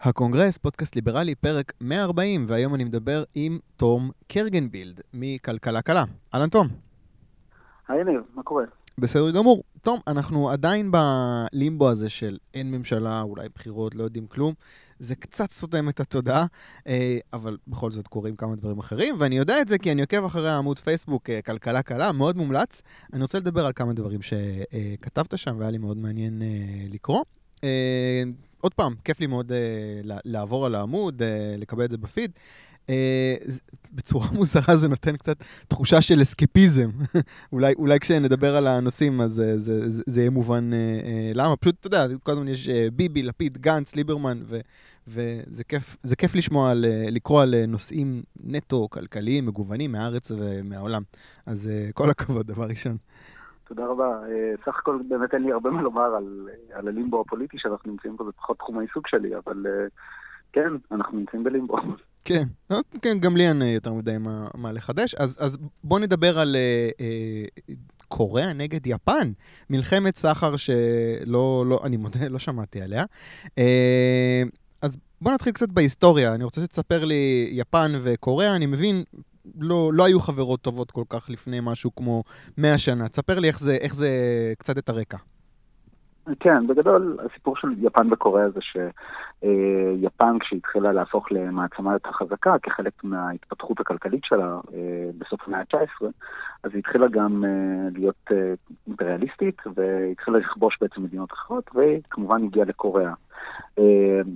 הקונגרס, פודקאסט ליברלי, פרק 140, והיום אני מדבר עם תום קרגנבילד מכלכלה קלה. אהלן תום. היי ניב, מה קורה? בסדר גמור. תום, אנחנו עדיין בלימבו הזה של אין ממשלה, אולי בחירות, לא יודעים כלום. זה קצת סותם את התודעה, אה, אבל בכל זאת קורים כמה דברים אחרים, ואני יודע את זה כי אני עוקב אחרי העמוד פייסבוק אה, כלכלה קלה, מאוד מומלץ. אני רוצה לדבר על כמה דברים שכתבת שם, והיה לי מאוד מעניין אה, לקרוא. עוד פעם, כיף לי מאוד לעבור על העמוד, לקבל את זה בפיד. בצורה מוזרה זה נותן קצת תחושה של אסקפיזם. אולי, אולי כשנדבר על הנושאים אז זה, זה, זה, זה יהיה מובן uh, למה. פשוט, אתה יודע, כל הזמן יש uh, ביבי, לפיד, גנץ, ליברמן, ו, וזה כיף, כיף לשמוע, על, לקרוא על נושאים נטו כלכליים, מגוונים מהארץ ומהעולם. אז uh, כל הכבוד, דבר ראשון. תודה רבה. סך הכל באמת אין לי הרבה מה לומר על, על הלימבו הפוליטי שאנחנו נמצאים פה, זה פחות תחום העיסוק שלי, אבל... כן, אנחנו נמצאים בלימבו. כן, אוקיי, כן, גם לי אין יותר מדי מה, מה לחדש. אז, אז בוא נדבר על אה, אה, קוריאה נגד יפן. מלחמת סחר שלא, לא, אני מודה, לא שמעתי עליה. אה, אז בוא נתחיל קצת בהיסטוריה. אני רוצה שתספר לי, יפן וקוריאה, אני מבין, לא, לא היו חברות טובות כל כך לפני משהו כמו 100 שנה. תספר לי איך זה, איך זה קצת את הרקע. כן, בגדול הסיפור של יפן וקוריאה זה שיפן כשהתחילה להפוך למעצמה יותר חזקה כחלק מההתפתחות הכלכלית שלה אה, בסוף המאה ה-19, אז היא התחילה גם אה, להיות אה, אימפריאליסטית והתחילה לכבוש בעצם מדינות אחרות וכמובן הגיעה לקוריאה.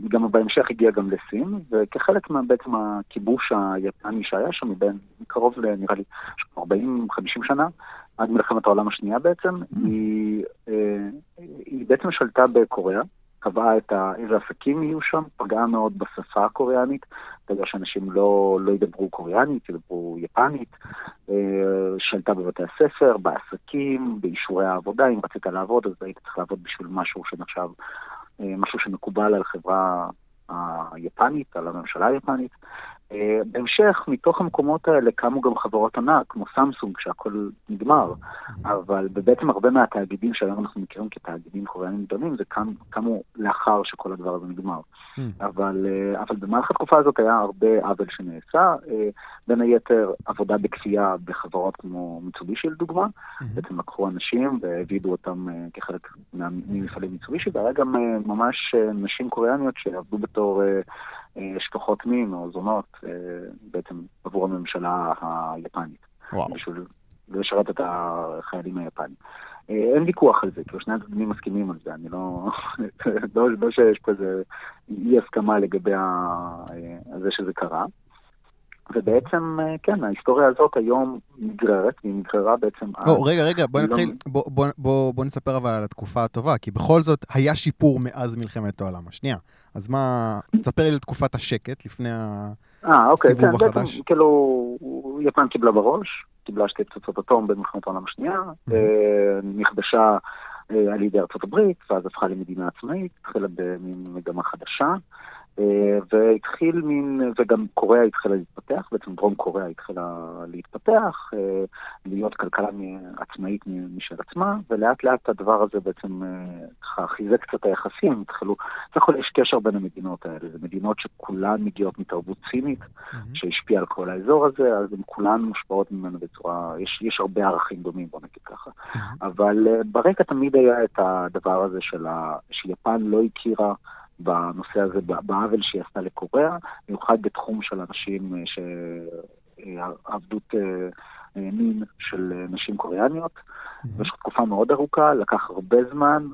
גם בהמשך הגיעה גם לסין, וכחלק בעצם הכיבוש היפני שהיה שם מבין קרוב לנראה לי 40-50 שנה, עד מלחמת העולם השנייה בעצם, mm. היא, אה, היא בעצם שלטה בקוריאה, קבעה את איזה עסקים יהיו שם, פגעה מאוד בשפה הקוריאנית, בגלל שאנשים לא, לא ידברו קוריאנית, ידברו יפנית, אה, שלטה בבתי הספר, בעסקים, באישורי העבודה, אם רצית לעבוד אז היית צריך לעבוד בשביל משהו שנחשב, אה, משהו שמקובל על חברה היפנית, על הממשלה היפנית. אה, בהמשך, מתוך המקומות האלה קמו גם חברות ענק, כמו סמסונג, שהכל נגמר, אבל בעצם הרבה מהתאגידים שהיום אנחנו מכירים כתאגידים קוריאנים גדולים, זה קם, קמו לאחר שכל הדבר הזה נגמר. Hmm. אבל, אה, אבל במהלך התקופה הזאת היה הרבה עוול שנעשה, אה, בין היתר עבודה בכפייה בחברות כמו מיצובישי לדוגמה, hmm. בעצם לקחו אנשים והעבידו אותם כחלק ממפעלי מיצובישי, והיה גם ממש נשים קוריאניות שעבדו בתור... שטוחות מין או זונות אה, בעצם עבור הממשלה היפנית. וואו. בשביל לשרת את החיילים היפנים. אה, אין ויכוח על זה, כאילו שני הצדדים מסכימים על זה, אני לא... לא, לא שיש פה איזה אי הסכמה לגבי אה, זה שזה קרה. ובעצם, כן, ההיסטוריה הזאת היום נגררת, היא נגררה בעצם... או, רגע, רגע, בוא לא נתחיל, לא... בוא, בוא, בוא, בוא נספר אבל על התקופה הטובה, כי בכל זאת היה שיפור מאז מלחמת העולם השנייה. אז מה, תספר לי על תקופת השקט לפני אה, אוקיי, הסיבוב כן, החדש. בעצם, כאילו, יפן קיבלה בראש, קיבלה שתי פצצות אטום במלחמת העולם השנייה, mm-hmm. נכבשה אה, על ידי ארצות הברית, ואז הפכה למדינה עצמאית, התחילה במגמה חדשה. אה, והתחיל מין, וגם קוריאה התחילה להתפתח, בעצם דרום קוריאה התחילה להתפתח, אה, להיות כלכלה עצמאית משל עצמה, ולאט לאט הדבר הזה בעצם אה, ככה חיזק קצת היחסים, התחלו, בסך הכל יש קשר בין המדינות האלה, זה מדינות שכולן מגיעות מתרבות צינית, mm-hmm. שהשפיעה על כל האזור הזה, אז הן כולן מושפעות ממנו בצורה, יש, יש הרבה ערכים דומים, בוא נגיד ככה. Mm-hmm. אבל ברקע תמיד היה את הדבר הזה של ה, שיפן לא הכירה בנושא הזה, בעוול שהיא עשתה לקוריאה, במיוחד בתחום של אנשים אה, שעבדות אה, אה, מין של נשים קוריאניות. במשך תקופה מאוד ארוכה, לקח הרבה זמן,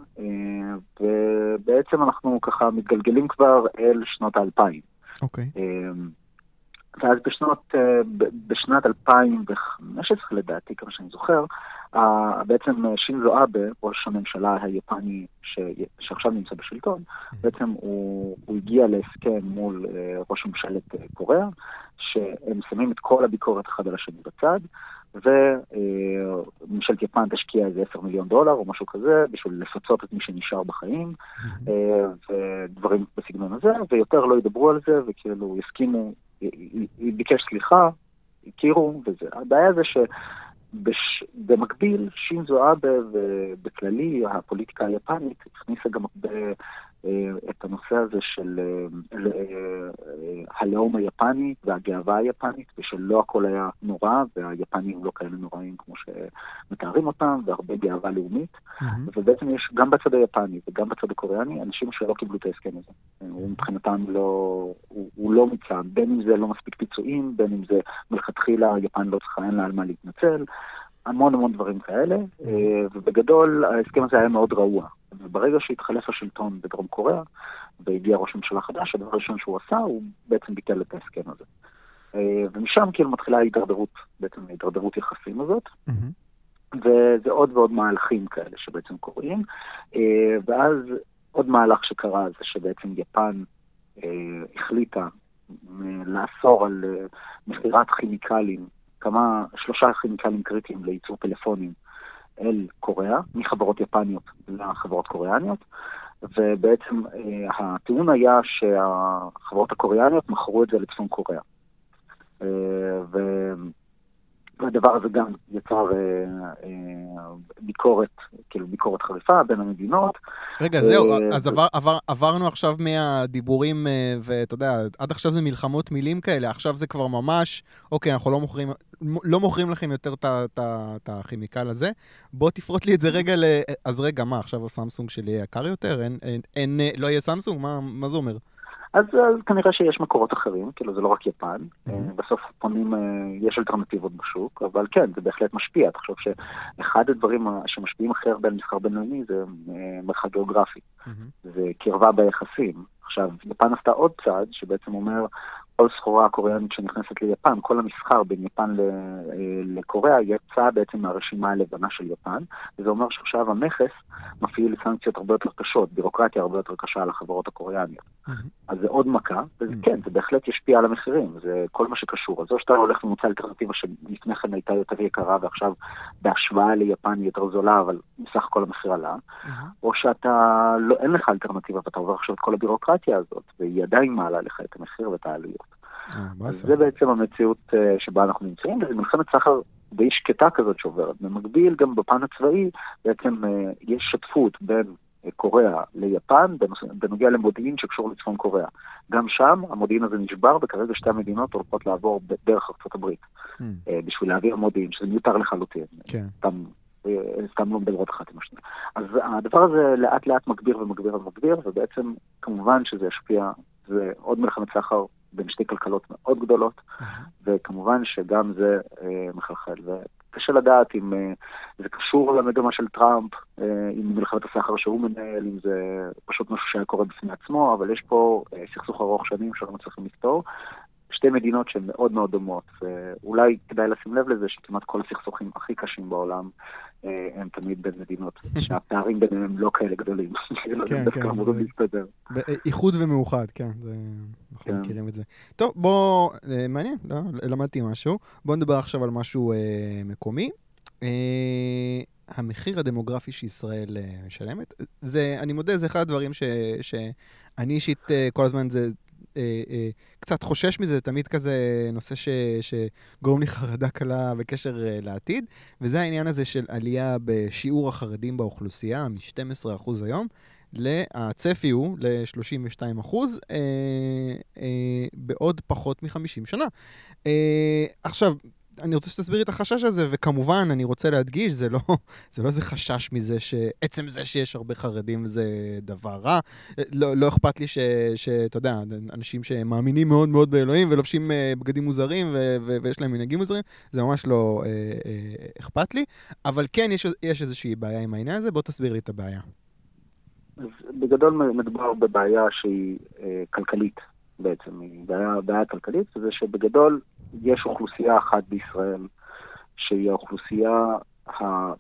ובעצם אנחנו ככה מתגלגלים כבר אל שנות האלפיים. אוקיי. Okay. ואז בשנות, בשנת 2015 לדעתי, כמה שאני זוכר, בעצם שינזו אבה, ראש הממשלה היפני ש... שעכשיו נמצא בשלטון, mm-hmm. בעצם הוא, הוא הגיע להסכם מול אה, ראש ממשלת אה, קוריאה, שהם שמים את כל הביקורת אחד על השני בצד, וממשלת יפן תשקיע איזה 10 מיליון דולר או משהו כזה בשביל לפצות את מי שנשאר בחיים. ודברים בסגנון הזה, ויותר לא ידברו על זה, וכאילו יסכימו, היא ביקש סליחה, הכירו, וזה. הבעיה זה ש... בש... שינזו אבה ובכללי הפוליטיקה היפנית הכניסה גם הרבה אה, את הנושא הזה של אה, אה, הלאום היפני והגאווה היפנית, ושלא הכל היה נורא, והיפנים לא כאלה נוראים כמו שמתארים אותם, והרבה גאווה לאומית. ובעצם יש גם בצד היפני וגם בצד הקוריאני אנשים שלא קיבלו את ההסכם הזה. הוא מבחינתם לא, הוא, הוא לא מוצא, בין אם זה לא מספיק פיצויים, בין אם זה מלכתחילה יפן לא צריכה, אין לה על מה להתנצל. המון המון דברים כאלה, ובגדול ההסכם הזה היה מאוד רעוע. וברגע שהתחלף השלטון בדרום קוריאה, והגיע ראש ממשלה חדש, הדבר הראשון שהוא עשה, הוא בעצם ביטל את ההסכם הזה. אה, ומשם כאילו מתחילה ההידרדרות, בעצם ההידרדרות יחסים הזאת. וזה עוד ועוד מהלכים כאלה שבעצם קורים. אה, ואז עוד מהלך שקרה זה שבעצם יפן אה, החליטה לאסור על מכירת כימיקלים, כמה, שלושה כימיקלים קריטיים לייצור פלאפונים אל קוריאה, מחברות יפניות לחברות קוריאניות, ובעצם אה, הטיעון היה שהחברות הקוריאניות מכרו את זה לצפון קוריאה. אה, והדבר הזה גם יצר אה, אה, ביקורת, כאילו ביקורת חריפה בין המדינות. רגע, זהו, אה, אז עבר, עבר, עברנו עכשיו מהדיבורים, ואתה יודע, עד עכשיו זה מלחמות מילים כאלה, עכשיו זה כבר ממש, אוקיי, אנחנו לא מוכרים, לא מוכרים לכם יותר את הכימיקל הזה. בוא תפרוט לי את זה רגע ל... אז רגע, מה, עכשיו הסמסונג שלי יקר יותר? אין, אין, אין, לא יהיה סמסונג? מה, מה זה אומר? אז, אז כנראה שיש מקורות אחרים, כאילו זה לא רק יפן, mm-hmm. בסוף פונים, אה, יש אלטרנטיבות בשוק, אבל כן, זה בהחלט משפיע. תחשוב שאחד הדברים שמשפיעים הכי הרבה על מסחר בינלאומי זה אה, מרחק גיאוגרפי, mm-hmm. זה קרבה ביחסים. עכשיו, יפן עשתה עוד צעד שבעצם אומר, כל סחורה קוריאנית שנכנסת ליפן, כל המסחר בין יפן אה, לקוריאה יצא בעצם מהרשימה הלבנה של יפן, וזה אומר שעכשיו המכס מפעיל סנקציות הרבה יותר קשות, בירוקרטיה הרבה יותר קשה על החברות הקוריאניות. Mm-hmm. אז זה עוד מכה, וכן, mm-hmm. זה בהחלט ישפיע על המחירים, זה כל מה שקשור. אז או שאתה הולך ומוצא אלטרנטיבה שלפני כן הייתה יותר יקרה ועכשיו בהשוואה ליפן היא יותר זולה, אבל בסך הכל המחיר עלה, mm-hmm. או שאתה, לא, אין לך אלטרנטיבה ואתה עובר עכשיו את כל הבירוקרטיה הזאת, והיא עדיין מעלה לך את המחיר ואת העלויות. אה, זה בעצם המציאות אה, שבה אנחנו נמצאים, וזו מלחמת סחר די שקטה כזאת שעוברת. במקביל, גם בפן הצבאי, בעצם אה, יש שותפות בין קוריאה ליפן בנוגע למודיעין שקשור לצפון קוריאה. גם שם המודיעין הזה נשבר, וכרגע שתי המדינות הולכות לעבור דרך ארצות הברית, mm. בשביל להעביר מודיעין, שזה מיותר לחלוטין. כן. סתם, סתם לא מדברות אחת עם השנייה. אז הדבר הזה לאט לאט מגביר ומגביר ומגביר, ובעצם כמובן שזה ישפיע, זה עוד מלחמת סחר בין שתי כלכלות מאוד גדולות, mm-hmm. וכמובן שגם זה אה, מחלחל. וקשה לדעת אם אה, זה קשור למגמה של טראמפ, אה, אם מלחמת הסחר שהוא מנהל, אם זה פשוט משהו שהיה קורה בפני עצמו, אבל יש פה אה, סכסוך ארוך שנים שלא מצליחים לפתור. שתי מדינות שהן מאוד מאוד דומות, ואולי כדאי לשים לב לזה שכמעט כל הסכסוכים הכי קשים בעולם הם תמיד בין מדינות, שהפערים ביניהם הם לא כאלה גדולים. כן, כן. איחוד ומאוחד, כן, אנחנו כן. מכירים את זה. טוב, בוא, אה, מעניין, לא, למדתי משהו. בוא נדבר עכשיו על משהו אה, מקומי. המחיר הדמוגרפי שישראל משלמת, זה, אני מודה, זה אחד הדברים שאני אישית כל הזמן, זה אה, אה, קצת חושש מזה, זה תמיד כזה נושא ש, שגורם לי חרדה קלה בקשר אה, לעתיד, וזה העניין הזה של עלייה בשיעור החרדים באוכלוסייה, מ-12% היום. הצפי הוא ל-32 אחוז אה, אה, בעוד פחות מ-50 שנה. אה, עכשיו, אני רוצה שתסבירי את החשש הזה, וכמובן, אני רוצה להדגיש, זה לא, זה לא איזה חשש מזה שעצם זה שיש הרבה חרדים זה דבר רע. לא, לא אכפת לי שאתה יודע, אנשים שמאמינים מאוד מאוד באלוהים ולובשים אה, בגדים מוזרים ו, ו, ויש להם מנהגים מוזרים, זה ממש לא אה, אה, אכפת לי. אבל כן, יש, יש איזושהי בעיה עם העניין הזה, בוא תסביר לי את הבעיה. אז בגדול מדובר בבעיה שהיא אה, כלכלית בעצם, היא בעיה, בעיה כלכלית, זה שבגדול יש אוכלוסייה אחת בישראל, שהיא האוכלוסייה ה...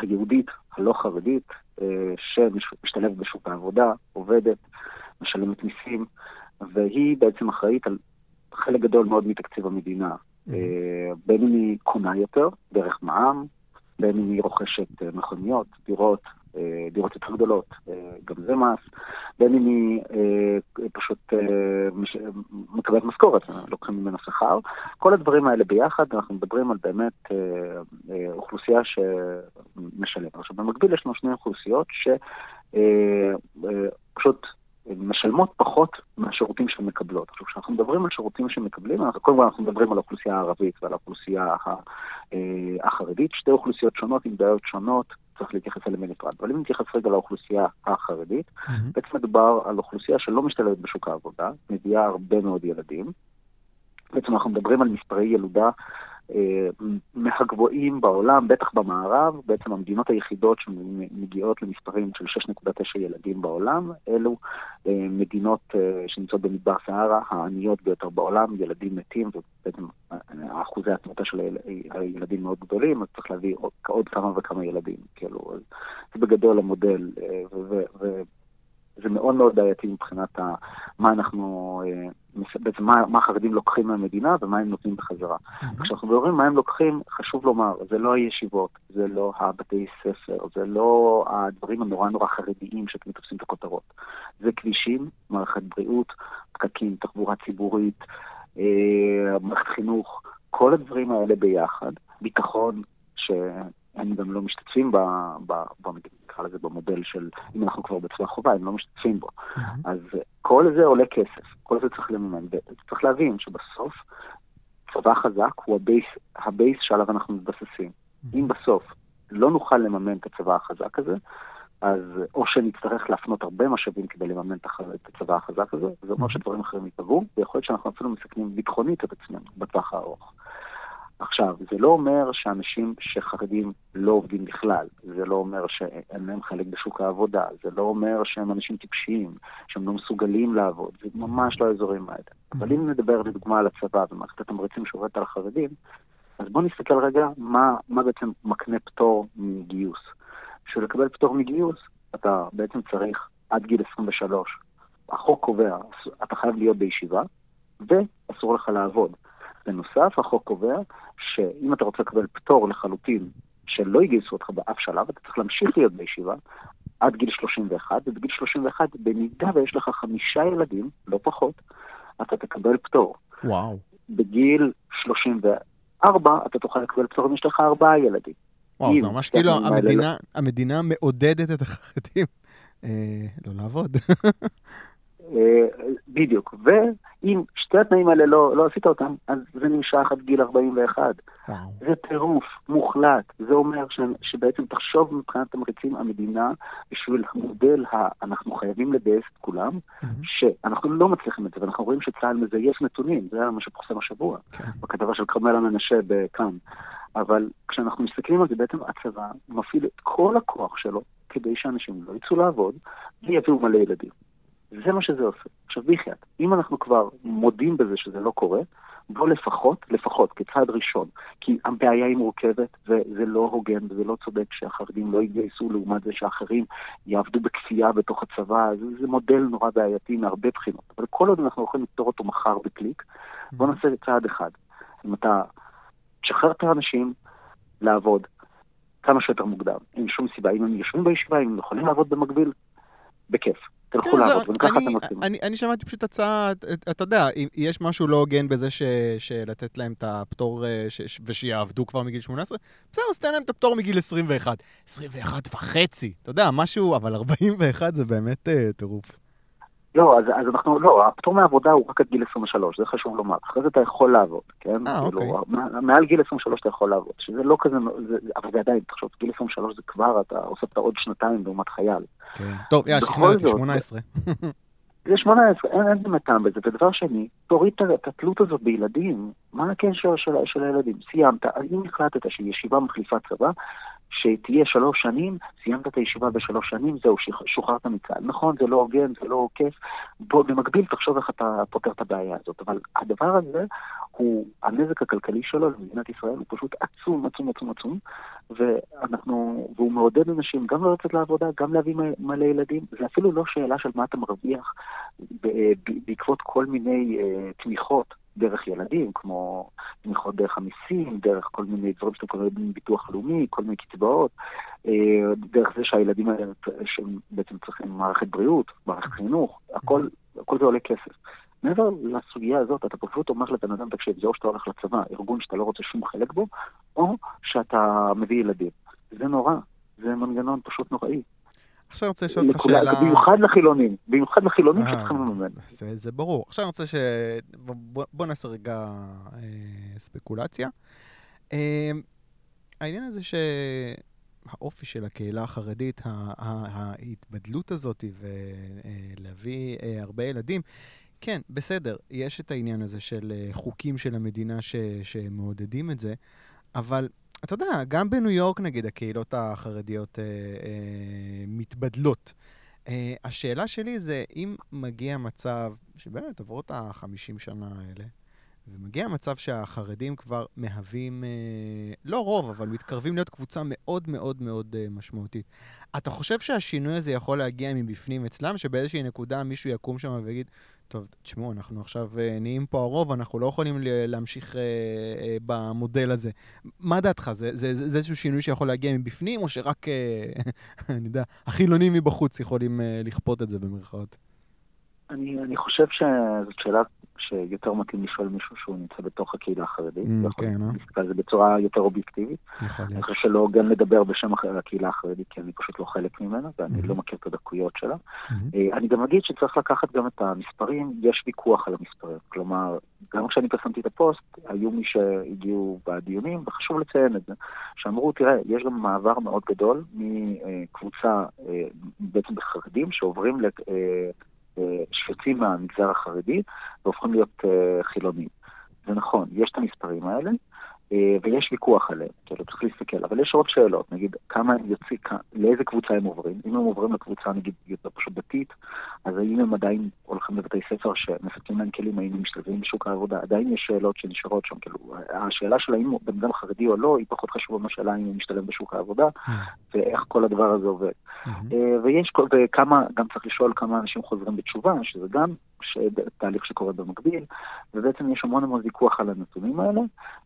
היהודית, הלא חרדית, אה, שמשתלבת בשוק העבודה, עובדת, משלמת מיסים, והיא בעצם אחראית על חלק גדול מאוד מתקציב המדינה. Mm-hmm. בין אם היא קונה יותר, דרך מע"מ, בין אם היא רוכשת אה, מכוניות, דירות, אה, דירות יותר גדולות, אה, גם זה מס, בין אם היא אה, פשוט מקבלת משכורת, לוקחים ממנו שכר. כל הדברים האלה ביחד, אנחנו מדברים על באמת אוכלוסייה שמשלמת. עכשיו, במקביל יש לנו שני אוכלוסיות פשוט משלמות פחות מהשירותים שהן מקבלות. עכשיו, כשאנחנו מדברים על שירותים שהן מקבלים, אנחנו, קודם כל אנחנו מדברים על האוכלוסייה הערבית ועל האוכלוסייה אה, החרדית, שתי אוכלוסיות שונות עם בעיות שונות, צריך להתייחס אליהן בנפרד. אבל אם נתייחס רגע לאוכלוסייה החרדית, mm-hmm. בעצם מדובר על אוכלוסייה שלא משתלבת בשוק העבודה, מביאה הרבה מאוד ילדים. בעצם אנחנו מדברים על מספרי ילודה אה, מהגבוהים בעולם, בטח במערב, בעצם המדינות היחידות שמגיעות למספרים של 6.9 ילדים בעולם, אלו אה, מדינות אה, שנמצאות במדבר סהרה, העניות ביותר בעולם, ילדים מתים, ובעצם אחוזי התמותה של הילדים מאוד גדולים, אז צריך להביא עוד, כמה וכמה ילדים, כאילו, זה בגדול המודל, וזה מאוד מאוד בעייתי מבחינת ה, מה אנחנו... בעצם מה, מה החרדים לוקחים מהמדינה ומה הם נותנים בחזרה. כשאנחנו מדברים מה הם לוקחים, חשוב לומר, זה לא הישיבות, זה לא הבתי ספר, זה לא הדברים הנורא נורא חרדיים שאתם תופסים את הכותרות. זה כבישים, מערכת בריאות, פקקים, תחבורה ציבורית, אה, מערכת חינוך, כל הדברים האלה ביחד, ביטחון, שהם גם לא משתתפים ב, ב, ב, נקרא לזה במודל של, אם אנחנו כבר בצבא חובה, הם לא משתתפים בו. אמ-המ. אז כל זה עולה כסף, כל זה צריך לממן. וצריך להבין שבסוף צבא חזק הוא ה base, ה base שעליו אנחנו מתבססים. אמ-המ. אם בסוף לא נוכל לממן את הצבא החזק הזה, אז או שנצטרך להפנות הרבה משאבים כדי לממן את הצבא החזק הזה, זה אומר שדברים אחרים יתעכבו, ויכול להיות שאנחנו אפילו מסכנים ביטחונית את עצמנו בטווח הארוך. עכשיו, זה לא אומר שאנשים שחרדים לא עובדים בכלל, זה לא אומר שאין להם חלק בשוק העבודה, זה לא אומר שהם אנשים טיפשיים, שהם לא מסוגלים לעבוד, זה ממש לא האזורים האלה. אבל אם נדבר לדוגמה על הצבא ומערכת התמריצים שעובדת על החרדים, אז בואו נסתכל רגע מה, מה בעצם מקנה פטור מגיוס. בשביל לקבל פטור מגיוס, אתה בעצם צריך עד גיל 23. החוק קובע, אתה חייב להיות בישיבה, ואסור לך לעבוד. בנוסף, החוק קובע שאם אתה רוצה לקבל פטור לחלוטין שלא יגייסו אותך באף שלב, אתה צריך להמשיך להיות בישיבה עד גיל 31, ובגיל 31, במידה ויש לך חמישה ילדים, לא פחות, אתה תקבל פטור. וואו. בגיל 34, אתה תוכל לקבל פטור אם יש לך ארבעה ילדים. וואו, זה ממש כאילו המדינה. המדינה מעודדת את החרדים אה, לא לעבוד. אה, בדיוק. ואם שתי התנאים האלה לא, לא עשית אותם, אז זה נמשך עד גיל 41. וואו. זה טירוף מוחלט. זה אומר ש, שבעצם תחשוב מבחינת תמריצים המדינה, בשביל המודל ה... אנחנו חייבים לגייס את כולם, mm-hmm. שאנחנו לא מצליחים את זה, ואנחנו רואים שצה"ל מזייף נתונים, זה מה שפורסם השבוע, כן. בכתבה של כרמלה מנשה בכאן. אבל כשאנחנו מסתכלים על זה, בעצם הצבא מפעיל את כל הכוח שלו כדי שאנשים לא יצאו לעבוד ויביאו מלא ילדים. זה מה שזה עושה. עכשיו, בחייאת, אם אנחנו כבר מודים בזה שזה לא קורה, בוא לפחות, לפחות, כצעד ראשון, כי הבעיה היא מורכבת, וזה לא הוגן וזה לא צודק שהחרדים לא יתגייסו לעומת זה שאחרים יעבדו בכפייה בתוך הצבא, זה, זה מודל נורא בעייתי מהרבה בחינות. אבל כל עוד אנחנו יכולים לפתור אותו מחר בקליק, בוא נעשה צעד אחד. אם אתה תשחרר את האנשים לעבוד כמה שיותר מוקדם, אין שום סיבה. אם הם יושבים בישיבה, אם הם יכולים לעבוד במקביל, בכיף. תלכו כן, לעבוד, וככה אתם עושים. אני, שמעתי פשוט הצעה, אתה יודע, יש משהו לא הוגן בזה שלתת להם את הפטור אה, ושיעבדו כבר מגיל 18, בסדר, אז תן להם את הפטור מגיל 21. 21 וחצי, אתה יודע, משהו, אבל 41 זה באמת uh, טירוף. לא, אז, אז אנחנו, לא, הפטור מעבודה הוא רק עד גיל 23, זה חשוב לומר. אחרי זה אתה יכול לעבוד, כן? אה, כאילו, אוקיי. מעל גיל 23 אתה יכול לעבוד, שזה לא כזה, זה, אבל זה עדיין, תחשוב, גיל 23 זה כבר, אתה הוספת עוד שנתיים לעומת חייל. כן. טוב, יאללה, שכנעתי, 18. זה 18, אין, אין באמת טעם בזה. ודבר שני, תוריד את התלות הזאת בילדים. מה הקשר של, של הילדים? סיימת, אם החלטת שישיבה מחליפה צבא, שתהיה שלוש שנים, סיימת את הישיבה בשלוש שנים, זהו, שוחררת מצה"ל. נכון, זה לא הוגן, זה לא כיף. בוא, במקביל, תחשוב איך אתה פותר את הבעיה הזאת. אבל הדבר הזה, הוא, הנזק הכלכלי שלו למדינת ישראל הוא פשוט עצום, עצום, עצום, עצום. ואנחנו, והוא מעודד אנשים גם לא לעבודה, גם להביא מלא ילדים. זה אפילו לא שאלה של מה אתה מרוויח בעקבות כל מיני uh, תמיכות. דרך ילדים, כמו תמיכות דרך המיסים, דרך כל מיני דברים שאתם קוראים ביטוח לאומי, כל מיני קצבאות, אה, דרך זה שהילדים האלה בעצם צריכים מערכת בריאות, מערכת חינוך, הכל, הכל זה עולה כסף. מעבר לסוגיה הזאת, אתה פשוט אומר לבן אדם, תקשיב, זה או שאתה הולך לצבא, ארגון שאתה לא רוצה שום חלק בו, או שאתה מביא ילדים. זה נורא, זה מנגנון פשוט נוראי. עכשיו אני רוצה לשאול אותך שאלה... במיוחד לחילונים, במיוחד לחילונים אה, שצריכים לממן. זה, זה ברור. עכשיו אני רוצה ש... בוא, בוא נעשה רגע אה, ספקולציה. אה, העניין הזה שהאופי של הקהילה החרדית, ההתבדלות הזאת ולהביא אה, הרבה ילדים, כן, בסדר, יש את העניין הזה של אה, חוקים של המדינה ש, שמעודדים את זה, אבל אתה יודע, גם בניו יורק, נגיד, הקהילות החרדיות אה, אה, מתבדלות. אה, השאלה שלי זה, אם מגיע מצב, שבאמת עוברות ה-50 שנה האלה, ומגיע מצב שהחרדים כבר מהווים, אה, לא רוב, אבל מתקרבים להיות קבוצה מאוד מאוד מאוד אה, משמעותית. אתה חושב שהשינוי הזה יכול להגיע מבפנים אצלם, שבאיזושהי נקודה מישהו יקום שם ויגיד, טוב, תשמעו, אנחנו עכשיו אה, נהיים פה הרוב, אנחנו לא יכולים להמשיך אה, אה, במודל הזה. מה דעתך? זה, זה, זה, איזשהו שינוי שיכול להגיע מבפנים, או שרק, אני יודע, החילונים מבחוץ יכולים לכפות את זה במרכאות? אני, אני חושב שזאת שאלה שיותר מתאים לשאול מישהו שהוא נמצא בתוך הקהילה החרדית. Mm, כן, אה? להסתכל על זה בצורה יותר אובייקטיבית. יכול להיות. אני חושב שלא גם לדבר בשם הקהילה החרדית, כי אני פשוט לא חלק ממנה, ואני mm-hmm. לא מכיר את הדקויות שלה. Mm-hmm. אני גם אגיד שצריך לקחת גם את המספרים, יש ויכוח על המספרים. כלומר, גם כשאני פרסמתי את הפוסט, היו מי שהגיעו בדיונים, וחשוב לציין את זה, שאמרו, תראה, יש גם מעבר מאוד גדול מקבוצה, אה, בעצם בחרדים, שעוברים שיוצאים מהמגזר החרדי והופכים להיות uh, חילונים. זה נכון, יש את המספרים האלה, ויש ויכוח עליהם, כאילו צריך להסתכל, אבל יש עוד שאלות, נגיד כמה הם יוצאים, לאיזה קבוצה הם עוברים, אם הם עוברים לקבוצה נגיד יותר פשוט דתית, אז האם הם עדיין הולכים לבתי ספר שמספקים להם כלים, האם הם משתלבים בשוק העבודה, עדיין יש שאלות שנשארות שם, כאילו, השאלה של האם בן אדם חרדי או לא, היא פחות חשובה מהשאלה אם הוא משתלב בשוק העבודה, mm. ואיך כל הדבר הזה עובד. Mm-hmm. ויש, וכמה, גם צריך לשאול כמה אנשים חוזרים בתשובה, שזה גם תהליך שקורה במקביל, ובעצם יש המון המון ויכוח על הנתונים האלה,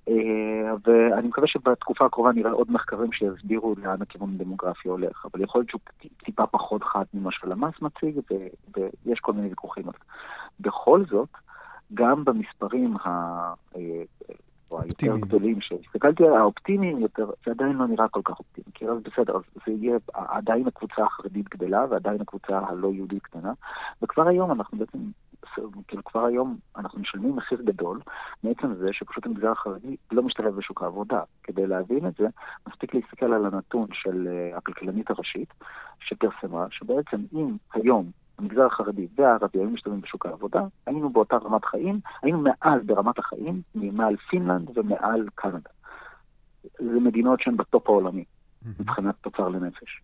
אה, ואני מקווה שבתקופה הקרובה נראה עוד מחקרים שיסבירו לאן הכיוון הדמוגרפי הולך, אבל יכול להיות שהוא טיפה פחות חד ממה שלמ"ס מציג, ויש כל מיני ויכוחים על זה. בכל זאת, גם במספרים ה... אה, או היותר גדולים שהסתכלתי על האופטימיים יותר, זה עדיין לא נראה כל כך אופטימי. כי אז בסדר, אז זה יהיה, עדיין הקבוצה החרדית גדלה ועדיין הקבוצה הלא יהודית קטנה, וכבר היום אנחנו בעצם, כאילו כבר היום אנחנו משלמים מחיר גדול מעצם זה שפשוט המגזר החרדי לא משתלב בשוק העבודה. כדי להבין את זה, מספיק להסתכל על הנתון של uh, הכלכלנית הראשית, שפרסמה שבעצם אם היום המגזר החרדי והערבי היו משתלבים בשוק העבודה, היינו באותה רמת חיים, היינו מעל ברמת החיים, מעל פינלנד ומעל קנדה. זה מדינות שהן ב top העולמי, מבחינת תוצר לנפש.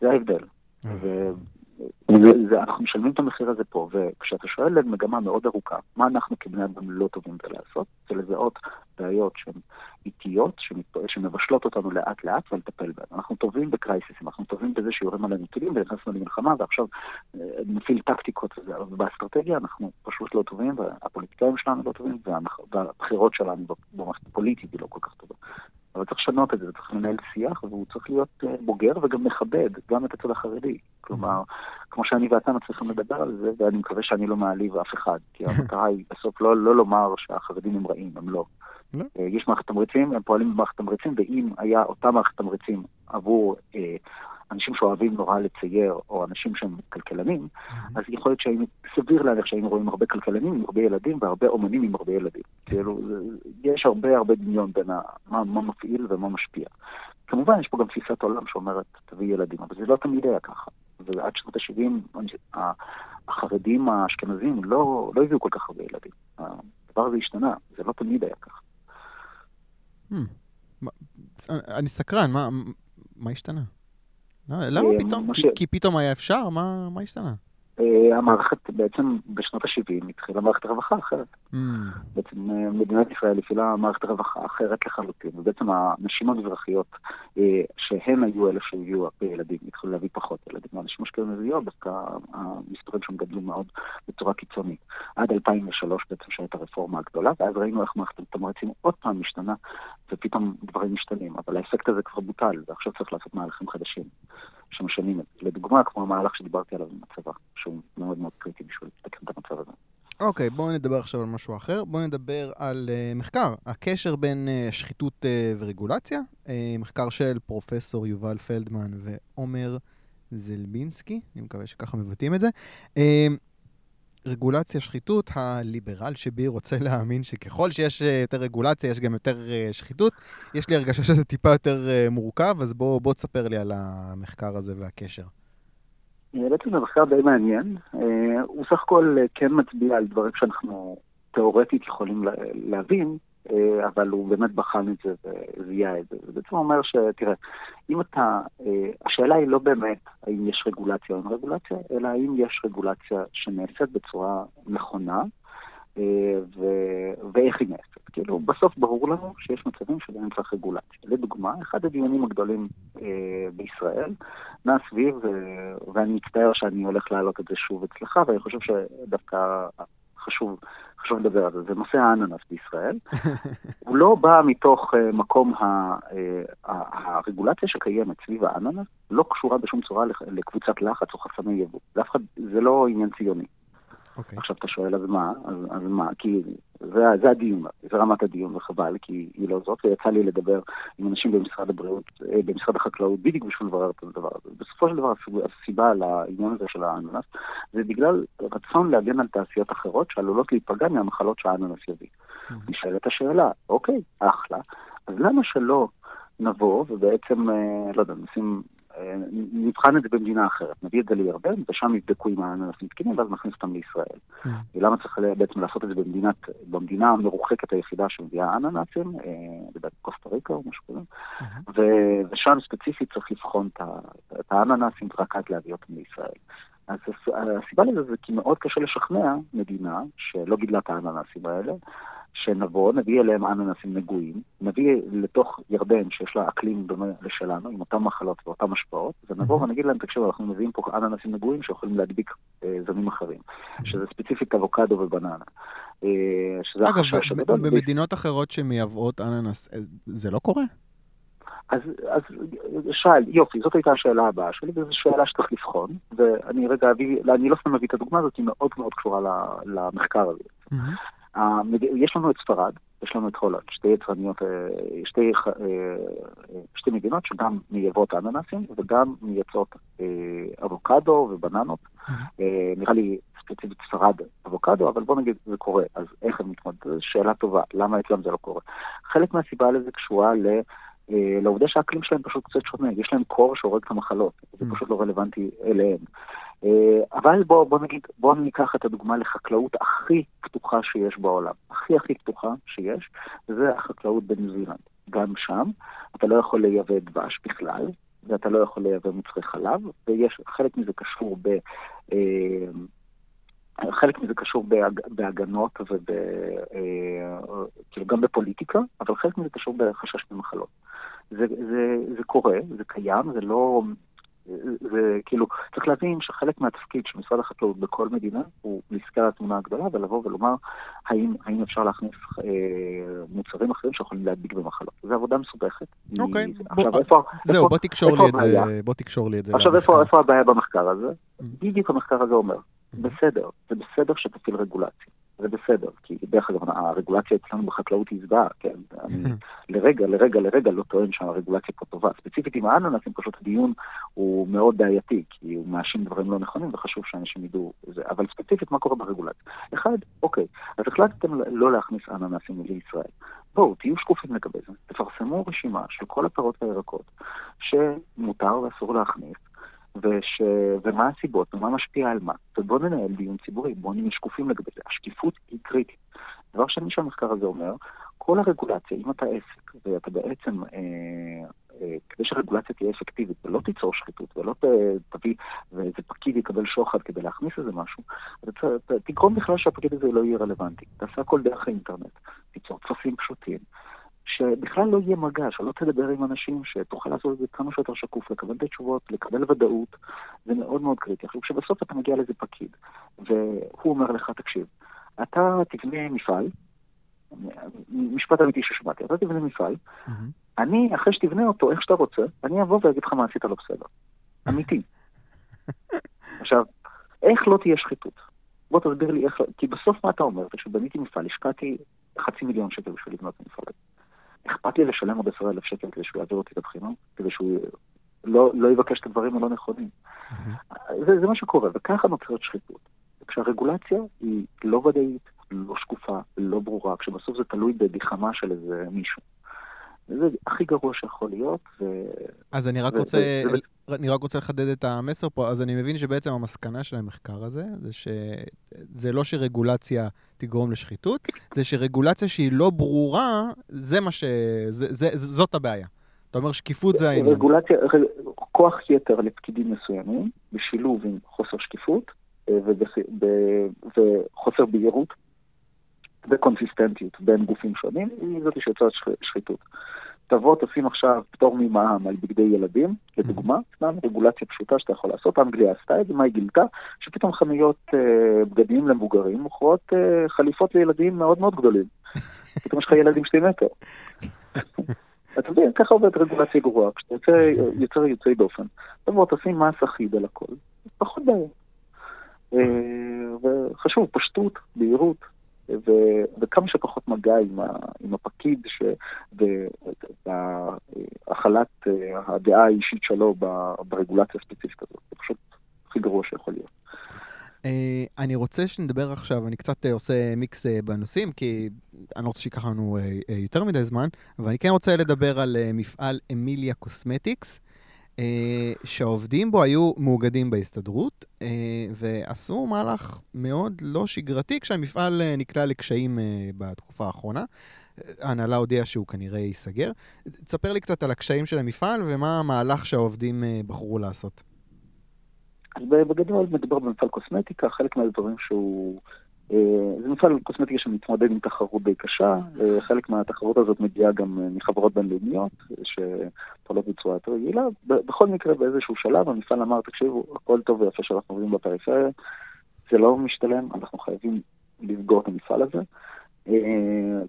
זה ההבדל. ואנחנו משלמים את המחיר הזה פה, וכשאתה שואל מגמה מאוד ארוכה, מה אנחנו כבני אדם לא טובים בלעשות, זה לזהות בעיות שהן איטיות, שמבשלות אותנו לאט לאט ולטפל בהן. אנחנו טובים בקרייסיסים, אנחנו טובים בזה שיורים עלינו טילים ונכנסנו למלחמה ועכשיו אה, נפעיל טקטיקות וזה, אבל באסטרטגיה אנחנו פשוט לא טובים, והפוליטיקאים שלנו לא טובים, והבחירות שלנו במערכת הפוליטית היא לא כל כך טובה. אבל צריך לשנות את זה, צריך לנהל שיח, והוא צריך להיות אה, בוגר וגם מכבד, גם את הצד החרדי. כלומר, כמו שאני ואתה מצליחים לדבר על זה, ואני מקווה שאני לא מעליב אף אחד, כי המטרה היא בסוף לא, לא לומר שהחרדים הם רעים, הם לא. לא. אה, יש מערכת תמריצים, הם פועלים במערכת תמריצים, ואם היה אותה מערכת תמריצים עבור אה, אנשים שאוהבים נורא לצייר, או אנשים שהם כלכלנים, אז יכול להיות שהיינו, סביר להניח שהיינו רואים הרבה כלכלנים עם הרבה ילדים והרבה אומנים עם הרבה ילדים. כאילו, יש הרבה הרבה דמיון בין מה, מה מפעיל ומה משפיע. כמובן, יש פה גם תפיסת עולם שאומרת, תביא ילדים, אבל זה לא תמיד היה ככה. ועד שנות ה-70, החרדים האשכנזים לא, לא הביאו כל כך הרבה ילדים. הדבר הזה השתנה, זה לא תמיד היה ככה. Hmm. אני סקרן, מה השתנה? אה, למה אה, פתאום? כי פתאום היה אפשר? מה השתנה? אה, המערכת בעצם בשנות ה-70 התחילה מערכת רווחה אחרת. Mm. בעצם אה, מדינת ישראל הפעילה מערכת רווחה אחרת לחלוטין, ובעצם הנשים המזרחיות, אה, שהן היו אלה שהביאו הרבה ילדים, התחילו להביא פחות ילדים. האנשים אשכנזיות, דווקא המספרים שם גדלו מאוד בצורה קיצונית. עד 2003 בעצם שהייתה הרפורמה הגדולה, ואז ראינו איך מערכת התמריצים עוד פעם משתנה, ופתאום דברים משתנים. אבל האפקט הזה כבר בוטל, ועכשיו צריך לעשות מהלכים חדשים. שמשנים את זה. לדוגמה, כמו המהלך שדיברתי עליו עם הצבא, שהוא מאוד מאוד קריטי בשביל לתקן את המצב הזה. אוקיי, okay, בואו נדבר עכשיו על משהו אחר. בואו נדבר על uh, מחקר, הקשר בין uh, שחיתות uh, ורגולציה. Uh, מחקר של פרופסור יובל פלדמן ועומר זלבינסקי, אני מקווה שככה מבטאים את זה. אה, רגולציה, שחיתות, הליברל שבי רוצה להאמין שככל שיש אה, יותר רגולציה, יש גם יותר שחיתות. יש לי הרגשה שזה טיפה יותר מורכב, אז בוא, בוא תספר לי על המחקר הזה והקשר. בעצם זה מחקר די מעניין. הוא סך הכל כן מצביע על דברים שאנחנו תאורטית יכולים להבין, אה, אבל הוא באמת בחן את זה וזיהה את זה. זה בעצם אומר שתראה, אם אתה, אה, השאלה היא לא באמת האם יש רגולציה או אין רגולציה, אלא האם יש רגולציה שנעשית בצורה נכונה, אה, ו- ואיך היא נעשית. כאילו, בסוף ברור לנו שיש מצבים שבהם צריך רגולציה. לדוגמה, אחד הדיונים הגדולים אה, בישראל נע סביב, אה, ואני מצטער שאני הולך להעלות את זה שוב אצלך, ואני חושב שדווקא חשוב, חשוב לדבר על זה, זה נושא האננס בישראל. הוא לא בא מתוך uh, מקום ה, uh, הרגולציה שקיימת סביב האננס, לא קשורה בשום צורה לקבוצת לחץ או חסמי יבוא. זה לא עניין ציוני. Okay. אוקיי. עכשיו אתה שואל, אז מה? אז, אז מה? כי זה, זה הדיון, זה רמת הדיון, וחבל, כי היא לא זאת, ויצא לי לדבר עם אנשים במשרד הבריאות, אה, במשרד החקלאות, בדיוק בשביל לברר את הדבר הזה. בסופו של דבר, הסיבה לעניין הזה של האננס, זה בגלל רצון להגן על תעשיות אחרות שעלולות להיפגע מהמחלות שהאננס יביא. Mm-hmm. נשאלת השאלה, אוקיי, אחלה, אז למה שלא נבוא ובעצם, אה, לא יודע, נשים נבחן את זה במדינה אחרת, נביא את זה לירדן, ושם יבדקו אם האננסים תקינים, ואז נכניס אותם לישראל. Mm. ולמה צריך בעצם לעשות את זה במדינת, במדינה המרוחקת היחידה שמביאה אננסים, לדעתי אה, קוסטה ריקה או משהו כזה, mm-hmm. ושם ספציפית צריך לבחון את האננסים רק עד להביא אותם לישראל. אז הסיבה לזה זה כי מאוד קשה לשכנע מדינה שלא גידלה את האננסים האלה, שנבוא, נביא אליהם אננסים נגועים, נביא לתוך ירדן, שיש לה אקלים דומה לשלנו, עם אותן מחלות ואותן השפעות, ונבוא ונגיד להם, תקשיבו, אנחנו מביאים פה אננסים נגועים שיכולים להדביק אה, זנים אחרים, שזה ספציפית אבוקדו ובננה. אה, שזה אגב, החשש הגדול. אגב, במדינות אחרות שמייבאות אננס, אה, זה לא קורה? אז, אז שאל, יופי, זאת הייתה השאלה הבאה שלי, וזו שאלה שצריך לבחון, ואני רגע אביא, אני לא סתם מביא את הדוגמה הזאת, היא מאוד מאוד קשורה למחקר הזה. Mm-hmm. יש לנו את ספרד, יש לנו את הולנד, שתי יצרניות, אה, שתי, אה, שתי מדינות שגם מייבאות אננסים וגם מייצרות אה, אבוקדו ובננות. נראה לי ספציפית ספרד אבוקדו, אבל בוא נגיד זה קורה, אז איך הם מתמודדים? שאלה טובה, למה אצלם זה לא קורה? חלק מהסיבה לזה קשורה ל... לעובדה שהאקלים שלהם פשוט קצת שונה, יש להם קור שהורג את המחלות, זה mm. פשוט לא רלוונטי אליהם. אה, אבל בוא, בוא נגיד, בוא ניקח את הדוגמה לחקלאות הכי פתוחה שיש בעולם, הכי הכי פתוחה שיש, וזה החקלאות בניו זילנד. גם שם אתה לא יכול לייבא דבש בכלל, ואתה לא יכול לייבא מוצרי חלב, ויש, חלק מזה קשור ב... אה, חלק מזה קשור בהג, בהגנות וב... אה, כאילו גם בפוליטיקה, אבל חלק מזה קשור בחשש ממחלות. זה, זה, זה קורה, זה קיים, זה לא זה כאילו, צריך להבין שחלק מהתפקיד של משרד החקלאות בכל מדינה הוא להסתכל על התמונה הגדולה ולבוא ולומר האם, האם אפשר להכניס אה, מוצרים אחרים שיכולים להדביק במחלות. זו עבודה מסובכת. אוקיי, היא... בוא, עכשיו, איפה, זהו, איפה, בוא תקשור איפה לי את זה, בוא תקשור לי את זה. עכשיו, איפה, איפה הבעיה במחקר הזה? Mm-hmm. בדיוק המחקר הזה אומר, mm-hmm. בסדר, זה בסדר שתפעיל רגולציה. זה בסדר, כי דרך אגב, הרגולציה אצלנו בחקלאות היא זוועה, כן? אני לרגע, לרגע, לרגע לא טוען שהרגולציה פה טובה. ספציפית עם האננסים, פשוט הדיון הוא מאוד בעייתי, כי הוא מאשים דברים לא נכונים, וחשוב שאנשים ידעו זה. אבל ספציפית, מה קורה ברגולציה? אחד, אוקיי, אז החלטתם לא להכניס אננסים לישראל. בואו, תהיו שקופים לגבי זה. תפרסמו רשימה של כל הפירות והירקות שמותר ואסור להכניס. וש... ומה הסיבות, ומה משפיע על מה. ובואו ננהל דיון ציבורי, בואו נהיה שקופים לגבי זה. השקיפות היא קריטית. דבר שני שהמחקר הזה אומר, כל הרגולציה, אם אתה עסק, ואתה בעצם, אה, אה, כדי שהרגולציה תהיה אפקטיבית ולא תיצור שחיתות ולא ת, תביא, ואיזה פקיד יקבל שוחד כדי להכניס איזה משהו, אתה תגרום בכלל שהפקיד הזה לא יהיה רלוונטי. תעשה הכל דרך האינטרנט, תיצור טפסים פשוטים. שבכלל לא יהיה מגע, שלא תדבר עם אנשים, שתוכל לעשות את זה כמה שיותר שקוף, לקבל את התשובות, לקבל ודאות, זה מאוד מאוד קריטי. עכשיו, כשבסוף אתה מגיע לאיזה פקיד, והוא אומר לך, תקשיב, אתה תבנה מפעל, משפט אמיתי ששמעתי, אתה תבנה מפעל, mm-hmm. אני, אחרי שתבנה אותו איך שאתה רוצה, אני אבוא ואגיד לך מה עשית לא בסדר. אמיתי. עכשיו, איך לא תהיה שחיתות? בוא תסביר לי איך, כי בסוף מה אתה אומר? כשבניתי מפעל, השקעתי חצי מיליון שקל בשביל לבנות מפעל. אכפת לי לשלם עוד עשרה אלף שקל כדי שהוא יעביר אותי את הבחינה? כדי שהוא לא, לא יבקש את הדברים הלא נכונים. זה, זה מה שקורה, וככה נוצרת שחיתות. כשהרגולציה היא לא ודאית, לא שקופה, לא ברורה, כשבסוף זה תלוי בגחמה של איזה מישהו. זה הכי גרוע שיכול להיות. ו... אז אני רק, ו... רוצה, ו... אני רק רוצה לחדד את המסר פה. אז אני מבין שבעצם המסקנה של המחקר הזה, זה שזה לא שרגולציה תגרום לשחיתות, זה שרגולציה שהיא לא ברורה, זה מה ש... זה, זה, זאת הבעיה. אתה אומר שקיפות זה העניין. רגולציה, כוח יתר לפקידים מסוימים, בשילוב עם חוסר שקיפות אה, וחוסר בהירות וקונסיסטנטיות בין גופים שונים, היא זאת שיוצרת שחיתות. תבוא, תשים עכשיו פטור ממע"מ על בגדי ילדים, לדוגמה, סתם רגולציה פשוטה שאתה יכול לעשות, אנגליה עשתה את זה, מה היא גילתה? שפתאום חנויות אה, בגדים למבוגרים מוכרות אה, חליפות לילדים מאוד מאוד גדולים. פתאום יש לך ילדים שתי מטר. אתה מבין, ככה עובדת רגולציה גרועה, כשאתה יוצר יוצאי דופן. תבוא, תשים מס אחיד על הכל, פחות בעיה. אה, וחשוב, פשטות, בהירות, ו- וכמה שפחות מגע עם, ה- עם הפקיד והחלת אה, הדעה האישית שלו ברגולציה הספציפית הזאת. זה פשוט הכי גרוע שיכול להיות. אה, אני רוצה שנדבר עכשיו, אני קצת אה, עושה mix אה, בנושאים, כי אני לא רוצה שייקח לנו אה, אה, יותר מדי זמן, אבל אני כן רוצה לדבר על אה, מפעל אמיליה קוסמטיקס, שהעובדים בו היו מאוגדים בהסתדרות, אה, ועשו מהלך מאוד לא שגרתי כשהמפעל אה, נקלע לקשיים בתקופה האחרונה. ההנהלה הודיעה שהוא כנראה ייסגר. תספר לי קצת על הקשיים של המפעל ומה המהלך שהעובדים בחרו לעשות. אז בגדול מדובר במפעל קוסמטיקה, חלק מהדברים שהוא... אה, זה מפעל קוסמטיקה שמתמודד עם תחרות די קשה, אה, חלק מהתחרות הזאת מגיעה גם אה, מחברות בינלאומיות שפועלות בצורה יותר רגילה. בכל מקרה, באיזשהו שלב המפעל אמר, תקשיבו, הכל טוב ויפה שאנחנו עובדים בפריפריה, זה לא משתלם, אנחנו חייבים לסגור את המפעל הזה.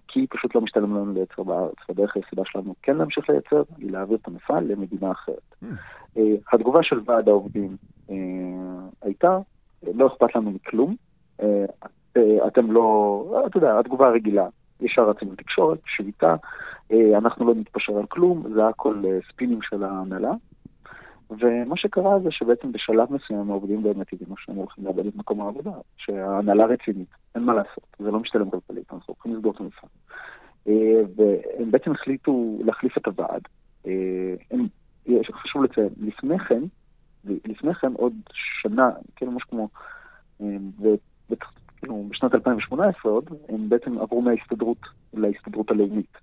כי פשוט לא משתלם לנו לייצר בארץ, והדרך היחידה שלנו כן להמשיך לייצר, היא להעביר את המפעל למדינה אחרת. התגובה של ועד העובדים הייתה, לא אכפת לנו מכלום, אתם לא, אתה יודע, התגובה הרגילה, ישר רצים לתקשורת, שביתה, אנחנו לא נתפשר על כלום, זה הכל ספינים של ההנהלה. ומה שקרה זה שבעצם בשלב מסוים העובדים באמת הבינו שהם הולכים לאבד את מקום העבודה, שההנהלה רצינית, אין מה לעשות, זה לא משתלם כלכלית, אנחנו הולכים לסגור את המפעל. והם בעצם החליטו להחליף את הוועד. הם, חשוב לציין, לפני כן, לפני כן עוד שנה, כאילו משהו כמו, כאילו בשנת 2018 עוד, הם בעצם עברו מההסתדרות להסתדרות הלאומית.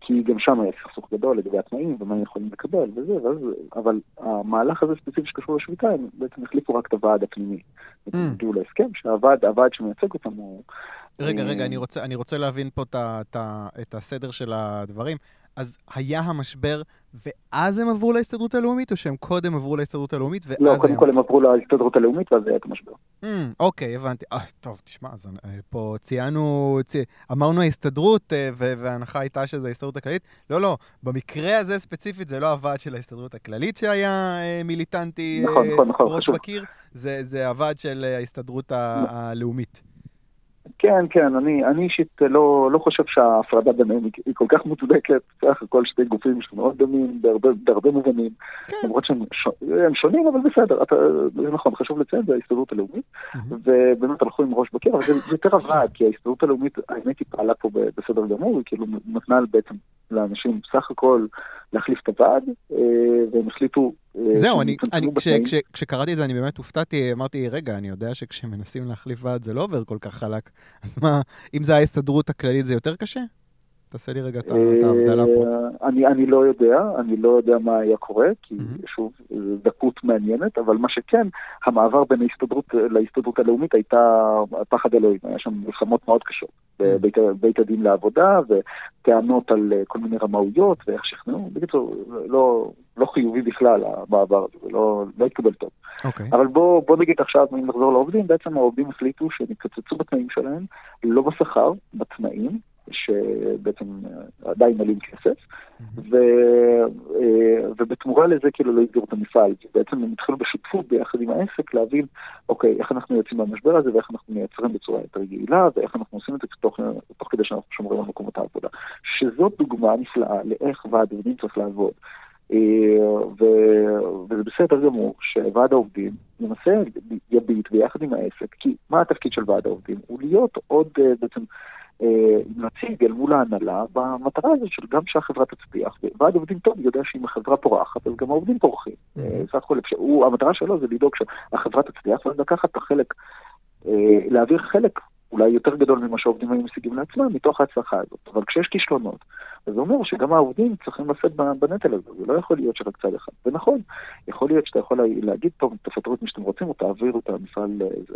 כי גם שם היה סכסוך גדול לגבי התנאים ומה הם יכולים לקבל וזה, ואז, אבל המהלך הזה ספציפי שקשור לשביתה, הם בעצם החליפו רק את הוועד הפנימי. Mm. הם הגיעו להסכם שהוועד הוועד שמייצג אותם הוא... רגע, רגע, אני רוצה, אני רוצה להבין פה את הסדר של הדברים. אז היה המשבר, ואז הם עברו להסתדרות הלאומית, או שהם קודם עברו להסתדרות הלאומית, ואז... לא, קודם כל הם עברו להסתדרות הלאומית, ואז היה את המשבר. Mm, אוקיי, הבנתי. אה, טוב, תשמע, אז אה, פה ציינו, צי... אמרנו ההסתדרות, אה, וההנחה הייתה שזה ההסתדרות הכללית. לא, לא, במקרה הזה ספציפית זה לא הוועד של ההסתדרות הכללית שהיה מיליטנטי נכון, נכון, נכון, ראש בקיר, זה, זה הוועד של ההסתדרות הלאומית. כן, כן, אני, אני אישית לא, לא חושב שההפרדה ביניהם היא כל כך מוצדקת, סך הכל שתי גופים שמאוד דומים בהרבה, בהרבה מובנים, כן. למרות שהם ש... שונים, אבל בסדר, אתה, זה נכון, חשוב לציין, זה ההסתדרות הלאומית, mm-hmm. ובאמת הלכו עם ראש בקר, אבל זה, יותר הוועד, כי ההסתדרות הלאומית, האמת היא פעלה פה בסדר גמור, היא כאילו נתנה בעצם לאנשים סך הכל להחליף את הוועד, אה, והם החליטו... אה, זהו, אני, אני כש, כש, כשקראתי את זה אני באמת הופתעתי, אמרתי, רגע, אני יודע שכשמנסים להחליף ועד זה לא עובר כל כך חלק, אז מה, אם זה ההסתדרות הכללית זה יותר קשה? תעשה לי רגע את ההבדלה פה. אה, אני, אני לא יודע, אני לא יודע מה היה קורה, כי mm-hmm. שוב, זו דקות מעניינת, אבל מה שכן, המעבר בין ההסתדרות להסתדרות הלאומית הייתה פחד אלוהים, היה שם מלחמות מאוד קשות. בבית, בית הדין לעבודה, וטענות על כל מיני רמאויות, ואיך שכנעו. בקיצור, לא, לא חיובי בכלל המעבר הזה, זה לא, לא התקבל טוב. Okay. אוקיי. אבל בוא, בוא נגיד עכשיו, אם נחזור לעובדים, בעצם העובדים החליטו שהם יקצצו בתנאים שלהם, לא בשכר, בתנאים, שבעצם אה, עדיין עלים כסף, ו, אה, ובתמורה לזה כאילו לא יסגרו את המפעל. בעצם הם התחילו בשותפות ביחד עם העסק להבין, אוקיי, איך אנחנו יוצאים מהמשבר הזה ואיך אנחנו מייצרים בצורה יותר יעילה, ואיך אנחנו עושים את זה תוך, תוך כדי שאנחנו שומרים על מקומות העבודה. שזאת דוגמה נפלאה לאיך ועד עובדים צריך לעבוד. וזה בסדר גמור שוועד העובדים למעשה יביט ביחד עם העסק, כי מה התפקיד של ועד העובדים? הוא להיות עוד בעצם נציג אל מול ההנהלה במטרה הזאת של גם שהחברה תצליח. ועד עובדים טוב יודע שאם החברה פורחת, אז גם העובדים פורחים. סך הכל, המטרה שלו זה לדאוג שהחברה תצליח, ואז לקחת את החלק, להעביר חלק אולי יותר גדול ממה שהעובדים היו משיגים לעצמם, מתוך ההצלחה הזאת. אבל כשיש כישלונות, אז זה אומר שגם העובדים צריכים לשאת בנטל הזה, זה לא יכול להיות שרק צד אחד. ונכון, יכול להיות שאתה יכול להגיד, טוב, תפטרו את מי שאתם רוצים, או תעבירו את המפעל,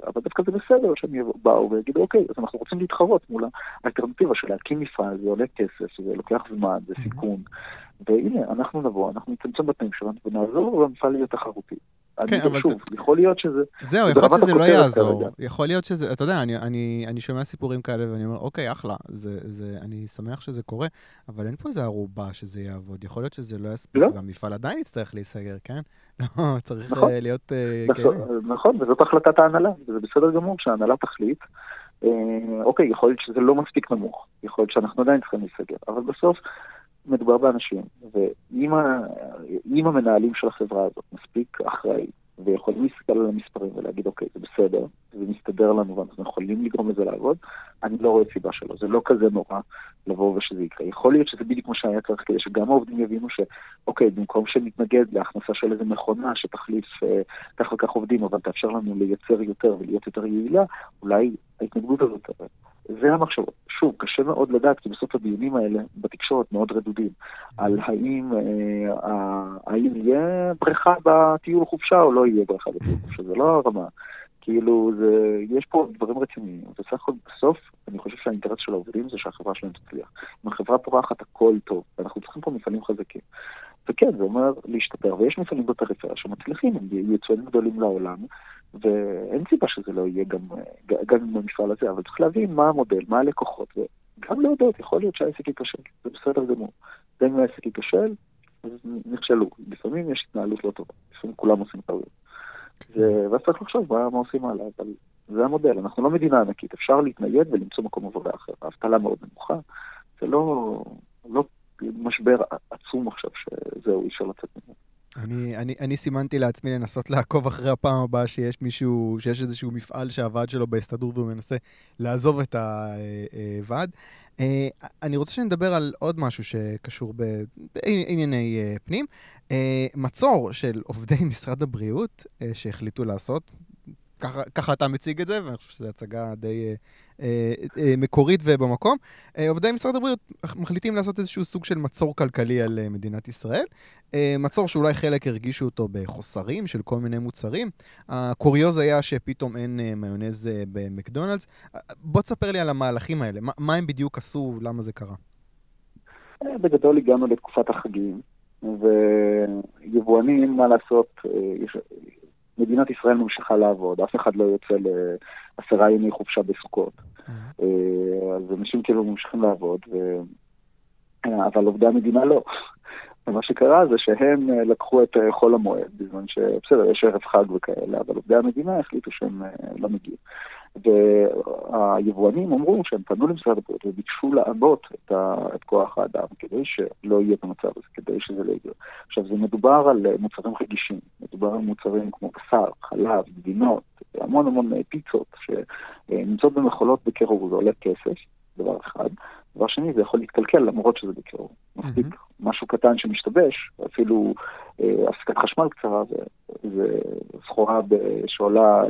אבל דווקא זה בסדר שהם באו ויגידו, אוקיי, אז אנחנו רוצים להתחרות מול האלטרנטיבה של להקים מפעל, זה עולה כסף, זה לוקח זמן, זה סיכון. והנה, אנחנו נבוא, אנחנו נצמצם בתנאים שלנו ונעזור, והמפעל יהיה תחרותי. כן, אבל... שוב, יכול להיות שזה... זהו, יכול להיות שזה לא יעזור. יכול להיות שזה, אתה יודע, אני, אני, אני שומע סיפורים כאלה ואני אומר, אוקיי, אחלה, זה, זה, אני שמח שזה קורה, אבל אין פה איזה ערובה שזה יעבוד. יכול להיות שזה לא יספיק, לא? והמפעל עדיין יצטרך להיסגר, כן? לא, צריך נכון, להיות... נכון, כן. נכון, וזאת החלטת ההנהלה, וזה בסדר גמור שההנהלה תחליט. אוקיי, יכול להיות שזה לא מספיק נמוך, יכול להיות שאנחנו עדיין צריכים להיסגר, אבל בסוף מדובר באנשים, ואם המנהלים של החברה הזאת מספיק אחראי ויכולים להסתכל על המספרים ולהגיד, אוקיי, זה בסדר, זה מסתדר לנו ואנחנו יכולים לגרום לזה לעבוד, אני לא רואה סיבה שלא. זה לא כזה נורא לבוא ושזה יקרה. יכול להיות שזה בדיוק מה שהיה צריך כדי שגם העובדים יבינו שאוקיי, במקום שנתנגד להכנסה של איזה מכונה שתחליף אה, כך וכך עובדים, אבל תאפשר לנו לייצר יותר ולהיות יותר יעילה, אולי ההתנגדות הזאת זה המחשבות. שוב, קשה מאוד לדעת, כי בסוף הדיונים האלה בתקשורת מאוד רדודים, על האם, אה, האם יהיה בריכה בטיול חופשה או לא יהיה בריכה בטיול חופשה, זה לא הרמה. כאילו, זה, יש פה דברים רציניים, וסך הכל בסוף, אני חושב שהאינטרס של העובדים זה שהחברה שלהם תצליח. אם החברה פורחת, הכל טוב, ואנחנו צריכים פה מפעלים חזקים. וכן, זה אומר להשתפר, ויש מפעלים בפריפריה שמצליחים, הם יצואנים גדולים לעולם, ואין סיבה שזה לא יהיה גם, גם עם המפעל הזה, אבל צריך להבין מה המודל, מה הלקוחות, וגם להודות, יכול להיות שהעסק ייכשל, זה בסדר גמור. גם אם העסק ייכשל, אז נכשלו. לפעמים יש התנהלות לא טובה, לפעמים כולם עושים טעויות. ואז צריך לחשוב מה, מה עושים הלאה, אבל זה המודל. אנחנו לא מדינה ענקית, אפשר להתנייד ולמצוא מקום עבודה אחר. האבטלה מאוד נמוכה, זה לא, לא משבר עצום עכשיו שזהו, אי אפשר לצאת ממנו. אני, אני, אני סימנתי לעצמי לנסות לעקוב אחרי הפעם הבאה שיש מישהו, שיש איזשהו מפעל שהוועד שלו בהסתדרות והוא מנסה לעזוב את הוועד. אה, אני רוצה שנדבר על עוד משהו שקשור בענייני אה, פנים. אה, מצור של עובדי משרד הבריאות שהחליטו לעשות, ככה, ככה אתה מציג את זה, ואני חושב שזו הצגה די אה, אה, מקורית ובמקום. אה, עובדי משרד הבריאות מחליטים לעשות איזשהו סוג של מצור כלכלי על מדינת ישראל. מצור שאולי חלק הרגישו אותו בחוסרים של כל מיני מוצרים. הקוריוז היה שפתאום אין מיונז במקדונלדס. בוא תספר לי על המהלכים האלה, מה, הם בדיוק עשו, למה זה קרה. בגדול הגענו לתקופת החגים, ויבואנים, מה לעשות, מדינת ישראל ממשיכה לעבוד, אף אחד לא יוצא לעשרה ימי חופשה בסוכות. Mm-hmm. אה, אז אנשים כאילו ממשיכים לעבוד, ו... אה, אבל עובדי המדינה לא. ומה שקרה זה שהם אה, לקחו את חול המועד, בזמן ש... בסדר, יש ערב חג וכאלה, אבל עובדי המדינה החליטו שהם לא מגיעים. והיבואנים אמרו שהם פנו למשרד הבריאות וביקשו לעבות את, ה... את כוח האדם כדי שלא יהיה במצב הזה, כדי שזה לא יגיע. עכשיו, זה מדובר על מוצרים רגישים, מדובר על מוצרים כמו בשר, חלב, גבינות, המון המון פיצות שנמצאות במכולות בקירור, זה עולה כסף, דבר אחד. דבר שני, זה יכול להתקלקל למרות שזה בקירור. מספיק mm-hmm. משהו קטן שמשתבש, אפילו אה, הפסקת חשמל קצרה, זה סחורה שעולה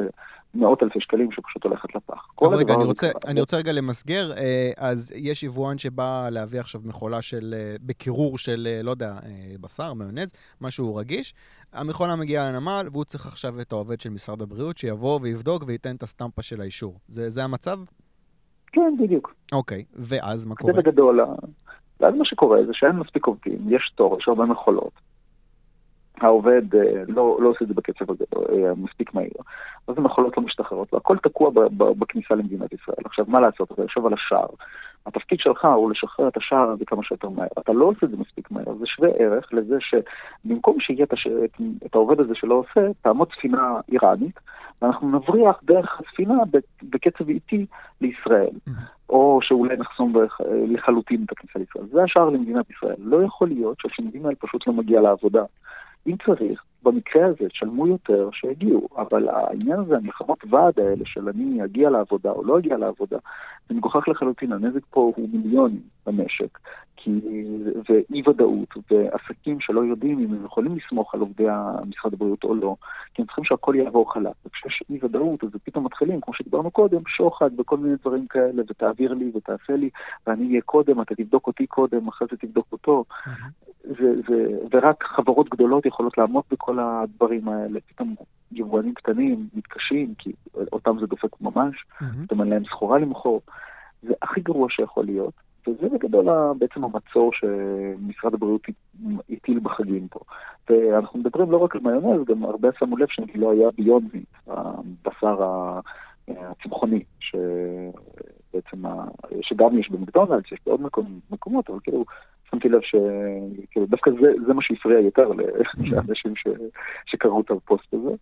מאות אלפי שקלים שפשוט הולכת לפח. אז רגע, אני רוצה, אני רוצה רגע למסגר. אה, אז יש יבואן שבא להביא עכשיו מכולה של, אה, בקירור של, אה, לא יודע, בשר, מיונז, משהו רגיש. המכולה מגיעה לנמל, והוא צריך עכשיו את העובד של משרד הבריאות שיבוא ויבדוק וייתן את הסטמפה של האישור. זה, זה המצב? כן, בדיוק. אוקיי, ואז מה קורה? זה בגדול, ואז מה שקורה זה שאין מספיק עובדים, יש תור, יש הרבה מכולות. העובד אה, לא, לא עושה את זה בקצב אה, מספיק מהיר. אז המכולות לא משתחררות, והכל תקוע בכניסה למדינת ישראל. עכשיו, מה לעשות? אתה יושב על השער. התפקיד שלך הוא לשחרר את השער הזה כמה שיותר מהר. אתה לא עושה את זה מספיק מהר. זה שווה ערך לזה שבמקום שיהיה את, הש... את העובד הזה שלא עושה, תעמוד ספינה איראנית, ואנחנו נבריח דרך הספינה בקצב איטי לישראל. Mm-hmm. או שאולי נחסום לחלוטין את הכניסה לישראל. זה השער למדינת ישראל. לא יכול להיות שהתלמידים האלה פשוט לא מגיע לעבודה. אם צריך, במקרה הזה תשלמו יותר, שיגיעו. אבל העניין הזה, המלחמות ועד האלה של אני אגיע לעבודה או לא אגיע לעבודה, זה מגוחך לחלוטין, הנזק פה הוא מיליונים במשק. כי זה אי ודאות, ועסקים שלא יודעים אם הם יכולים לסמוך על עובדי משרד הבריאות או לא, כי הם צריכים שהכל יעבור חלק. וכשיש אי ודאות, אז פתאום מתחילים, כמו שדיברנו קודם, שוחד וכל מיני דברים כאלה, ותעביר לי ותעשה לי, ואני אהיה קודם, אתה תבדוק אותי קודם, אחרי זה תבדוק אותו. ו- ו- ורק חברות גדולות יכולות לעמוד בכל הדברים האלה. פתאום יבואנים קטנים מתקשים, כי אותם זה דופק ממש, פתאום אין להם סחורה למכור. זה הכי גרוע שיכול להיות. וזה בגדול בעצם המצור שמשרד הבריאות הטיל בחגים פה. ואנחנו מדברים לא רק על מיונז, גם הרבה שמו לב שלא היה ביונזית, הבשר הצמחוני, שבעצם, שגם יש במקדונלדס, יש בעוד מקומות, אבל כאילו, שמתי לב שכאילו דווקא זה, זה מה שהפריע יותר לאנשים ש, שקראו את הפוסט הזה.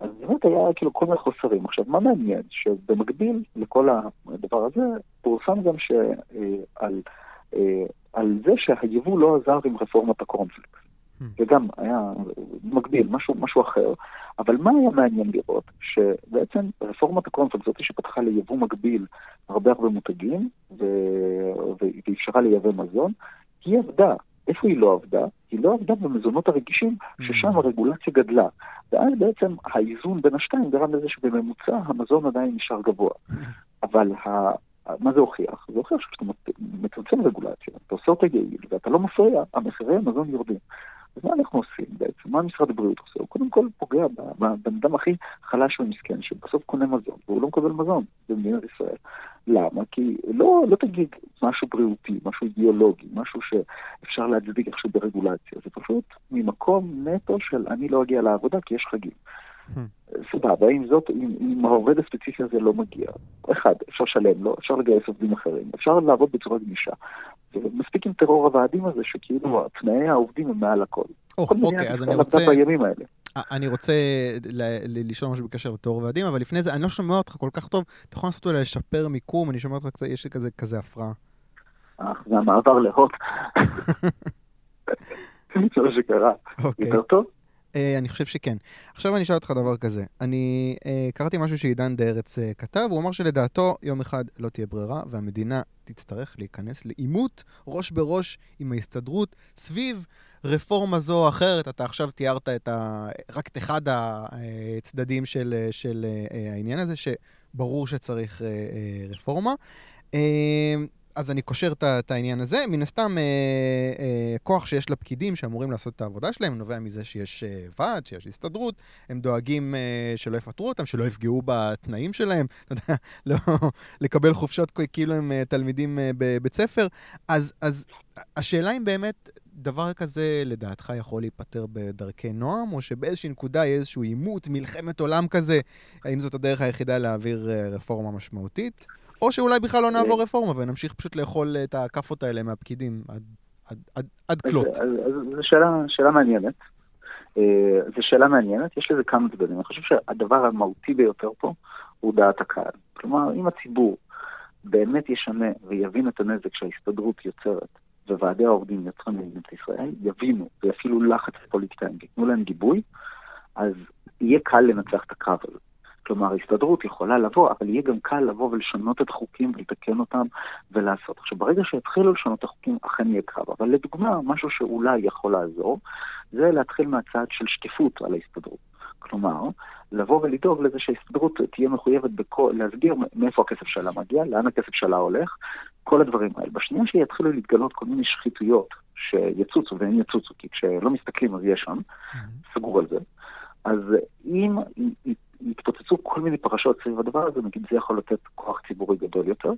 אז באמת היה כאילו כל מיני חוסרים. עכשיו, מה מעניין? שבמקביל לכל הדבר הזה, פורסם גם שעל על זה שהיבוא לא עזר עם רפורמת הקורנפלקס. וגם היה מקביל, משהו, משהו אחר. אבל מה היה מעניין לראות? שבעצם רפורמת הקורנפלקס זאת שפתחה ליבוא מקביל הרבה הרבה מותגים, ואפשרה לייבא מזון, היא עבדה. איפה היא לא עבדה? היא לא עבדה במזונות הרגישים, ששם הרגולציה גדלה. ואז בעצם האיזון בין השתיים גרם לזה שבממוצע המזון עדיין נשאר גבוה. אבל ה... מה זה הוכיח? זה הוכיח שכשאתה מצמצם רגולציה, אתה עושה אותה יעיל ואתה לא מפריע, המחירי המזון יורדים. אז מה אנחנו עושים בעצם? מה משרד הבריאות עושה? הוא קודם כל פוגע בבן אדם הכי חלש ומסכן, שבסוף קונה מזון, והוא לא מקבל מזון במדינת ישראל. למה? כי לא, לא תגיד משהו בריאותי, משהו אידיאולוגי, משהו שאפשר להצדיק איכשהו ברגולציה. זה פשוט ממקום נטו של אני לא אגיע לעבודה כי יש חגים. סבבה, עם זאת, אם העובד הספציפי הזה לא מגיע, אחד, אפשר לשלם לו, אפשר לגייס עובדים אחרים, אפשר לעבוד בצורה גמישה. ומספיק עם טרור הוועדים הזה, שכאילו תנאי העובדים הם מעל הכל. אוקיי, אז אני רוצה... אני רוצה לשאול משהו בקשר לטרור ועדים, אבל לפני זה, אני לא שומע אותך כל כך טוב, אתה יכול לעשות אולי לשפר מיקום, אני שומע אותך קצת, יש לי כזה הפרעה. אה, זה המעבר להוט. זה מה שקרה. אוקיי. יותר טוב? Uh, אני חושב שכן. עכשיו אני אשאל אותך דבר כזה. אני uh, קראתי משהו שעידן דה ארץ uh, כתב, הוא אמר שלדעתו יום אחד לא תהיה ברירה, והמדינה תצטרך להיכנס לעימות ראש בראש עם ההסתדרות סביב רפורמה זו או אחרת. אתה עכשיו תיארת את ה... רק את אחד הצדדים של, של uh, העניין הזה, שברור שצריך uh, uh, רפורמה. אז אני קושר את העניין הזה. מן הסתם, אה, אה, כוח שיש לפקידים שאמורים לעשות את העבודה שלהם, נובע מזה שיש אה, ועד, שיש הסתדרות, הם דואגים אה, שלא יפטרו אותם, שלא יפגעו בתנאים שלהם, אתה יודע, לא, לקבל חופשות כאילו הם אה, תלמידים אה, בבית ספר. אז, אז השאלה אם באמת דבר כזה לדעתך יכול להיפתר בדרכי נועם, או שבאיזושהי נקודה יהיה איזשהו עימות, מלחמת עולם כזה, האם זאת הדרך היחידה להעביר אה, רפורמה משמעותית? או שאולי בכלל לא נעבור רפורמה ונמשיך פשוט לאכול את הכאפות האלה מהפקידים עד, עד, עד, עד כלות. זו שאלה, שאלה מעניינת. אה, זו שאלה מעניינת, יש לזה כמה צדדים. אני חושב שהדבר המהותי ביותר פה הוא דעת הקהל. כלומר, אם הציבור באמת ישנה ויבין את הנזק שההסתדרות יוצרת וועדי העובדים יוצרים במדינת ישראל, יבינו ויפעילו לחץ לפוליטיקאים ויתנו להם גיבוי, אז יהיה קל לנצח את הקרב הזה. כלומר, ההסתדרות יכולה לבוא, אבל יהיה גם קל לבוא ולשנות את החוקים ולתקן אותם ולעשות. עכשיו, ברגע שיתחילו לשנות את החוקים, אכן יהיה קרב. אבל לדוגמה, משהו שאולי יכול לעזור, זה להתחיל מהצעד של שקיפות על ההסתדרות. כלומר, לבוא ולדאוג לזה שההסתדרות תהיה מחויבת בכל, להסביר מאיפה הכסף שלה מגיע, לאן הכסף שלה הולך, כל הדברים האלה. בשנייה שיתחילו להתגלות כל מיני שחיתויות שיצוצו והן יצוצו, כי כשלא מסתכלים אז יש שם, mm-hmm. סגור על זה. אז אם יתפוצצו כל מיני פרשות סביב הדבר הזה, נגיד זה יכול לתת כוח ציבורי גדול יותר.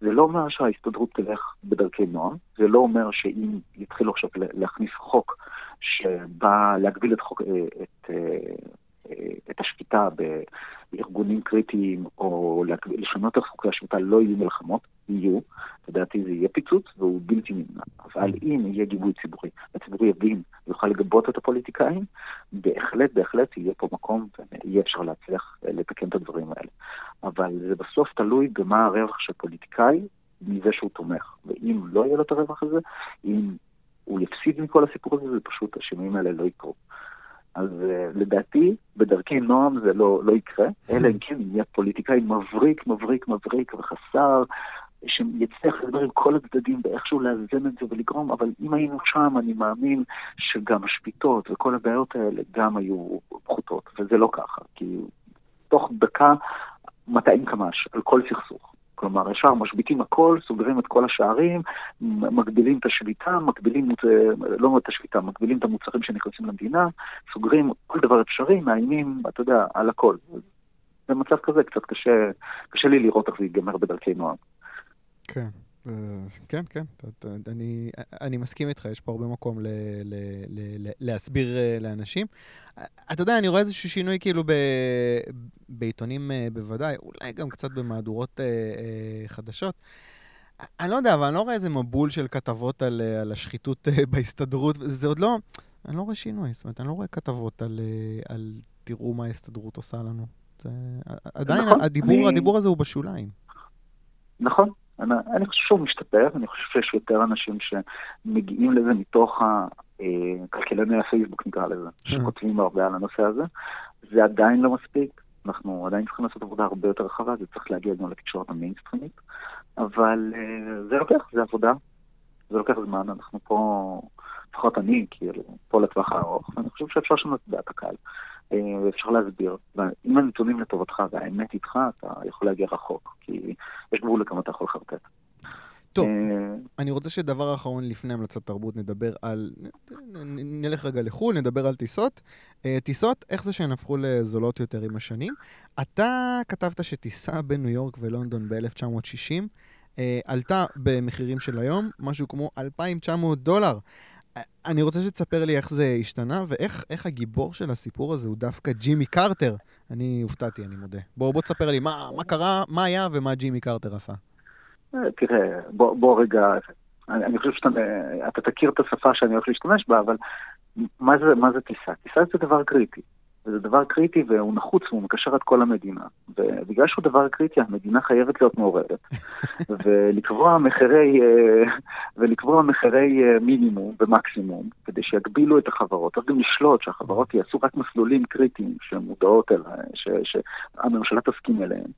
זה לא אומר שההסתדרות תלך בדרכי נועם, זה לא אומר שאם יתחילו עכשיו להכניס חוק שבא להגביל את, חוק, אה, את, אה, אה, את השפיטה בארגונים קריטיים, או לשנות את חוקי השפיטה, לא יהיו מלחמות, יהיו. לדעתי זה יהיה פיצוץ, והוא בלתי נמנע. אבל אם יהיה גיבוי ציבורי, הציבור יבין ויוכל לגבות את הפוליטיקאים, בהחלט, בהחלט יהיה פה מקום ויהיה אפשר להצליח לתקן את הדברים האלה. אבל זה בסוף תלוי במה הרווח של פוליטיקאי מזה שהוא תומך. ואם לא יהיה לו את הרווח הזה, אם הוא יפסיד מכל הסיפור הזה, זה פשוט, השינויים האלה לא יקרו. אז uh, לדעתי, בדרכי נועם זה לא, לא יקרה, אלא אם כן יהיה פוליטיקאי מבריק, מבריק, מבריק וחסר, שיצליח לדבר עם כל הצדדים ואיכשהו לאזן את זה ולגרום, אבל אם היינו שם, אני מאמין שגם השפיטות וכל הבעיות האלה גם היו פחותות, וזה לא ככה, כי תוך דקה 200 קמ"ש על כל סכסוך. כלומר, ישר משביתים הכל, סוגרים את כל השערים, מגבילים את השביתה, מגבילים, לא את השביתה, מגבילים את המוצרים שנכנסים למדינה, סוגרים כל דבר אפשרי, מאיימים, אתה יודע, על הכל. במצב כזה קצת קשה, קשה לי לראות איך זה ייגמר בדרכי נועם. כן. אה, כן, כן, אני, אני מסכים איתך, יש פה הרבה מקום ל, ל, ל, ל, להסביר אה, לאנשים. אתה יודע, אני רואה איזשהו שינוי כאילו ב, בעיתונים אה, בוודאי, אולי גם קצת במהדורות חדשות. אני לא יודע, אבל אני לא רואה איזה מבול של כתבות על, על השחיתות בהסתדרות, זה עוד לא, אני לא רואה שינוי, זאת אומרת, אני לא רואה כתבות על, על תראו מה ההסתדרות עושה לנו. זה, עדיין נכון, הדיבור, אני... הדיבור הזה הוא בשוליים. נכון, אני, אני חושב שהוא משתפר, אני חושב שיש יותר אנשים שמגיעים לזה מתוך הכלכלני אה, הפייסבוק נקרא לזה, שכותבים הרבה על הנושא הזה. זה עדיין לא מספיק, אנחנו עדיין צריכים לעשות עבודה הרבה יותר רחבה, זה צריך להגיע גם לתקשורת המיינסטרימית, אבל uh, זה לוקח, זה עבודה, זה לוקח זמן, אנחנו פה, לפחות אני, כאילו, פה לטווח הארוך, ואני חושב שאפשר לשנות את דעת הקהל. אה, ואפשר להסביר. ואם הנתונים לטובתך והאמת איתך, אתה יכול להגיע רחוק, כי יש גבול לכמה אתה יכול לחרטט. טוב, אה, אני רוצה שדבר אחרון לפני המלצת תרבות נדבר על... נלך רגע לחו"ל, נדבר על טיסות. אה, טיסות, איך זה שהן הפכו לזולות יותר עם השנים? אתה כתבת שטיסה בין ניו יורק ולונדון ב-1960 עלתה במחירים של היום, משהו כמו 2,900 דולר. אני רוצה שתספר לי איך זה השתנה, ואיך הגיבור של הסיפור הזה הוא דווקא ג'ימי קרטר. אני הופתעתי, אני מודה. בוא, בוא תספר לי מה, מה קרה, מה היה ומה ג'ימי קרטר עשה. אה, תראה, בוא, בוא רגע, אני, אני חושב שאתה תכיר את השפה שאני הולך להשתמש בה, אבל מה זה, מה זה טיסה? טיסה זה דבר קריטי. זה דבר קריטי והוא נחוץ והוא מקשר את כל המדינה. ובגלל שהוא דבר קריטי, המדינה חייבת להיות מעורבת. ולקבוע מחירי, אה, ולקבוע מחירי אה, מינימום ומקסימום, כדי שיגבילו את החברות. צריך גם לשלוט שהחברות יעשו רק מסלולים קריטיים שמודעות אליהם, שהממשלה תסכים אליהם.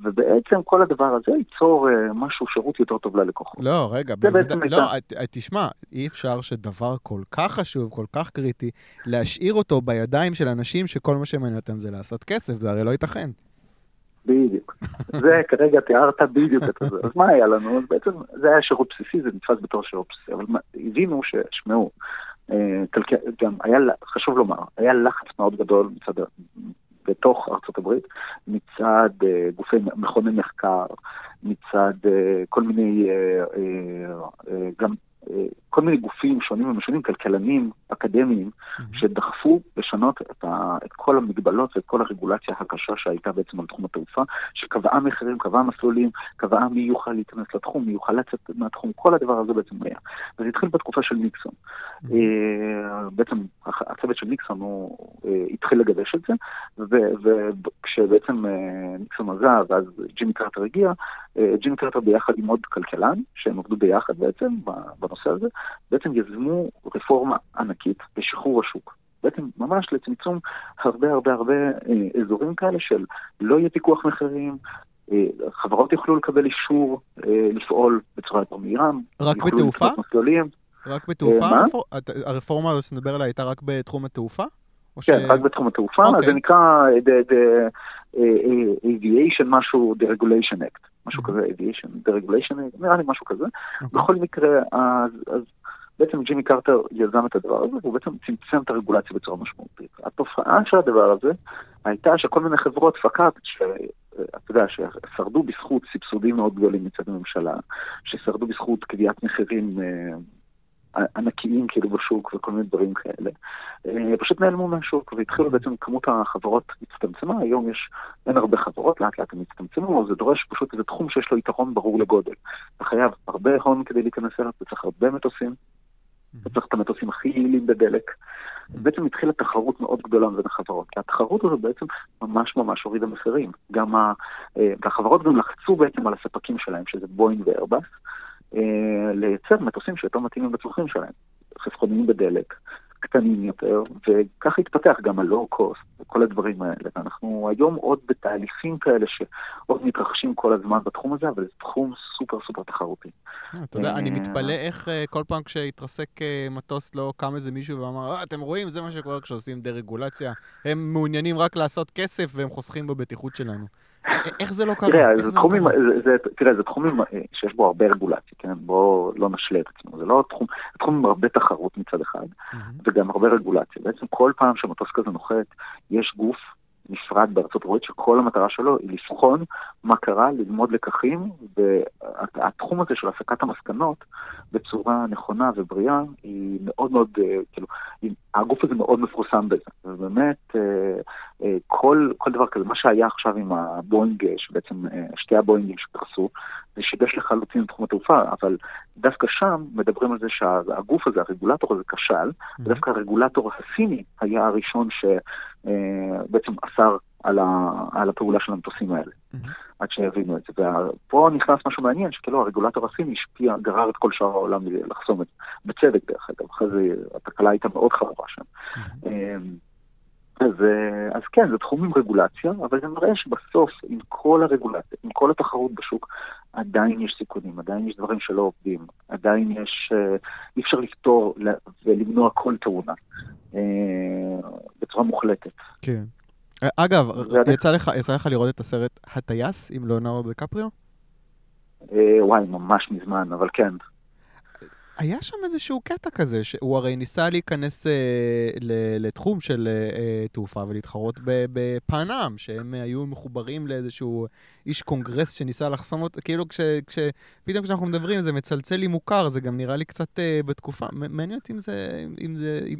ובעצם כל הדבר הזה ייצור uh, משהו, שירות יותר טוב ללקוחות. לא, רגע, בוודא... לא, תשמע, אי אפשר שדבר כל כך חשוב, כל כך קריטי, להשאיר אותו בידיים של אנשים שכל מה שמעניין אותם זה לעשות כסף, זה הרי לא ייתכן. בדיוק. זה כרגע תיארת בדיוק את זה. אז מה היה לנו? אז בעצם זה היה שירות בסיסי, זה נתפס בתור שירות בסיסי, אבל הבינו ששמעו, אה, גם היה, חשוב לומר, היה לחץ מאוד גדול מצד בתוך ארצות הברית, מצד uh, גופי מכוני מחקר, מצד uh, כל מיני, uh, גם כל מיני גופים שונים ומשונים, כלכלנים, אקדמיים, mm-hmm. שדחפו לשנות את, ה, את כל המגבלות ואת כל הרגולציה הקשה שהייתה בעצם על תחום התעופה, שקבעה מחירים, קבעה מסלולים, קבעה מי יוכל להיכנס לתחום, מי יוכל לצאת מהתחום, כל הדבר הזה בעצם היה. וזה התחיל בתקופה של ניקסון. Mm-hmm. בעצם הצוות של ניקסון הוא uh, התחיל לגבש את זה, וכשבעצם uh, ניקסון עזב, ואז ג'ימי קרטר הגיע, uh, ג'ימי קרטר ביחד עם עוד כלכלן, שהם עבדו ביחד בעצם בנושא הזה, בעצם יזמו רפורמה ענקית לשחרור השוק. בעצם ממש לצמצום הרבה הרבה הרבה אה, אזורים כאלה של לא יהיה פיקוח מחירים, אה, חברות יוכלו לקבל אישור אה, לפעול בצורה יותר מהירה. רק בתעופה? רק בתעופה? אה, הרפורמה הזאת שנדבר עליה הייתה רק בתחום התעופה? כן, ש... רק בתחום התעופה, okay. אוקיי. זה נקרא the, the, Aviation משהו, the Regulation Act, משהו. כזה, Aviation, the Regulation Act, נראה לי משהו כזה. אוקיי. בכל מקרה, אז, אז בעצם ג'ימי קרטר יזם את הדבר הזה, והוא בעצם צמצם את הרגולציה בצורה משמעותית. התופעה של הדבר הזה הייתה שכל מיני חברות פקאט, שאתה יודע, ששרדו בזכות סבסודים מאוד גדולים מצד הממשלה, ששרדו בזכות קביעת מחירים אה, ענקיים כאילו בשוק וכל מיני דברים כאלה, אה, פשוט נעלמו מהשוק והתחילו בעצם כמות החברות הצטמצמה, היום יש, אין הרבה חברות, לאט לאט הם הצטמצמו, זה דורש פשוט איזה תחום שיש לו יתרון ברור לגודל. אתה חייב הרבה הון כדי להיכנס אליו, אתה צריך הרבה מטוסים, אתה צריך את המטוסים הכי יעילים בדלק, בעצם התחילה תחרות מאוד גדולה בין החברות, כי התחרות הזו בעצם ממש ממש הורידה מחירים. גם ה... והחברות גם לחצו בעצם על הספקים שלהם, שזה בואינג ואיירבאס, לייצר מטוסים שיותר מתאימים לצרכים שלהם. חסכוניים בדלק, קטנים יותר, וכך התפתח גם הלואו-קוסט וכל הדברים האלה. ואנחנו היום עוד בתהליכים כאלה שעוד מתרחשים כל הזמן בתחום הזה, אבל זה תחום סופר סופר תחרותי. אה, אתה יודע, אני מתפלא איך אה, כל פעם כשהתרסק אה, מטוס לא קם איזה מישהו ואמר, אתם רואים, זה מה שקורה כשעושים דה-רגולציה. הם מעוניינים רק לעשות כסף והם חוסכים בבטיחות שלנו. איך זה לא קרה? תראה, זה תחומים, זה, זה, תראה, זה תחומים שיש בו הרבה רגולציה, כן? בואו לא נשלה את עצמנו. זה לא תחום, זה תחום עם הרבה תחרות מצד אחד, mm-hmm. וגם הרבה רגולציה. בעצם כל פעם שמטוס כזה נוחת, יש גוף נפרד בארצות הברית שכל המטרה שלו היא לבחון מה קרה, ללמוד לקחים, והתחום הזה של הסקת המסקנות בצורה נכונה ובריאה היא מאוד מאוד, אה, כאילו, הגוף הזה מאוד מפורסם בזה. ובאמת, אה, אה, כל, כל דבר כזה, מה שהיה עכשיו עם הבואינג, שבעצם שתי הבואינגים שקרסו, זה שיבש לחלוטין תחום התעופה, אבל דווקא שם מדברים על זה שהגוף הזה, הרגולטור הזה כשל, mm-hmm. ודווקא הרגולטור הסיני היה הראשון שבעצם אסר על, ה, על הפעולה של המטוסים האלה, mm-hmm. עד שהבינו את זה. ופה נכנס משהו מעניין, שכאילו הרגולטור הסיני השפיע, גרר את כל שאר העולם לחסום את זה, בצדק דרך אגב, אחרי זה התקלה הייתה מאוד חמורה שם. Mm-hmm. אז, אז כן, זה תחום עם רגולציה, אבל זה מראה שבסוף, עם כל הרגולציה, עם כל התחרות בשוק, עדיין יש סיכונים, עדיין יש דברים שלא עובדים, עדיין יש, אי אפשר לפתור ולמנוע כל תאונה בצורה מוחלטת. כן. אגב, יצא לך, יצא לך לראות את הסרט הטייס עם ליאונרדו דקפריו? וואי, ממש מזמן, אבל כן. היה שם איזשהו קטע כזה, שהוא הרי ניסה להיכנס אה, לתחום של אה, תעופה ולהתחרות בפאנאם, שהם היו מחוברים לאיזשהו איש קונגרס שניסה לחסום אותו, כאילו כש, כש, פתאום כשאנחנו מדברים זה מצלצל לי מוכר, זה גם נראה לי קצת אה, בתקופה, מעניין אותי אם זה, אם זה, אם,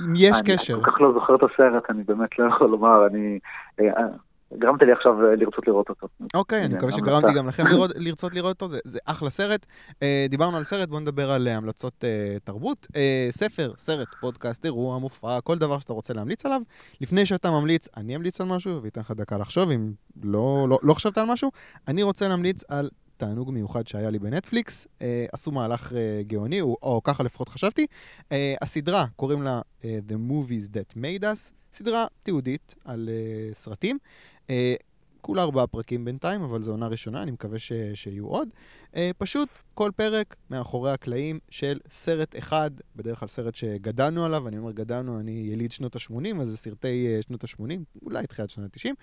אם יש אני קשר. אני כל כך לא זוכר את הסרט, אני באמת לא יכול לומר, אני... אה, גרמת לי עכשיו אה, לרצות לראות אותו. אוקיי, אני מקווה שגרמתי גם לכם לרצות לראות אותו, זה אחלה סרט. אה, דיברנו על סרט, בואו נדבר על המלצות תרבות. ספר, סרט, פודקאסט, אירוע, מופע, כל דבר שאתה רוצה להמליץ עליו. לפני שאתה ממליץ, אני אמליץ על משהו, ואתן לך דקה לחשוב, אם לא, לא, לא חשבת על משהו. אני רוצה להמליץ על תענוג מיוחד שהיה לי בנטפליקס. אה, עשו מהלך אה, גאוני, או, או ככה לפחות חשבתי. אה, הסדרה, קוראים לה אה, The Movies That Made Us, סדרה תיעודית על אה, סרטים. אה, כולה ארבעה פרקים בינתיים, אבל זו עונה ראשונה, אני מקווה ש... שיהיו עוד. אה, פשוט כל פרק מאחורי הקלעים של סרט אחד, בדרך כלל סרט שגדלנו עליו, אני אומר גדלנו, אני יליד שנות ה-80, אז זה סרטי אה, שנות ה-80, אולי תחילת שנות ה-90.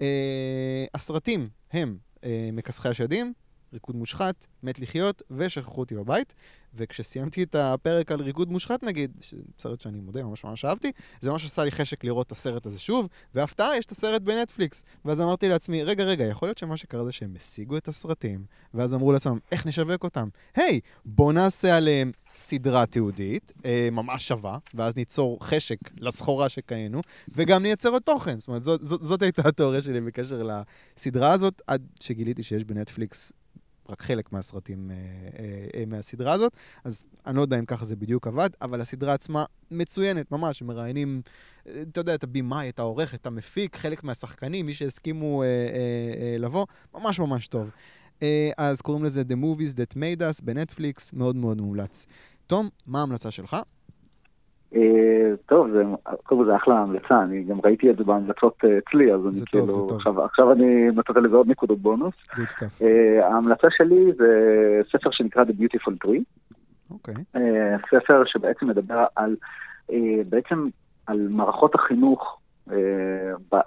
אה, הסרטים הם אה, מכסחי השדים, ריקוד מושחת, מת לחיות, ושכחו אותי בבית. וכשסיימתי את הפרק על ריקוד מושחת נגיד, סרט שאני מודה, ממש ממש אהבתי, זה ממש עשה לי חשק לראות את הסרט הזה שוב, והפתעה, יש את הסרט בנטפליקס. ואז אמרתי לעצמי, רגע, רגע, יכול להיות שמה שקרה זה שהם השיגו את הסרטים, ואז אמרו לעצמם, איך נשווק אותם? היי, hey, בוא נעשה עליהם סדרה תיעודית, אה, ממש שווה, ואז ניצור חשק לסחורה שקיינו, וגם נייצר עוד תוכן. זאת אומרת, זאת, זאת, זאת הייתה התיאוריה שלי בקשר לסדרה הזאת, עד שגיליתי שיש בנטפליקס רק חלק מהסרטים אה, אה, אה, מהסדרה הזאת, אז אני לא יודע אם ככה זה בדיוק עבד, אבל הסדרה עצמה מצוינת, ממש, מראיינים, אה, אתה יודע, את הבימאי, את העורך, את המפיק, חלק מהשחקנים, מי שהסכימו אה, אה, אה, לבוא, ממש ממש טוב. אה, אז קוראים לזה The Movies That Made Us בנטפליקס, מאוד מאוד מומלץ. תום, מה ההמלצה שלך? אה, טוב, זה, קודם כל זה אחלה המלצה, אני גם ראיתי את זה בהמלצות אה, אצלי, אז אני כאילו, עכשיו, עכשיו אני נתת לזה עוד נקודות בונוס. Uh, ההמלצה שלי זה ספר שנקרא The Beautiful Tree. אוקיי. Uh, ספר שבעצם מדבר על, uh, בעצם על מערכות החינוך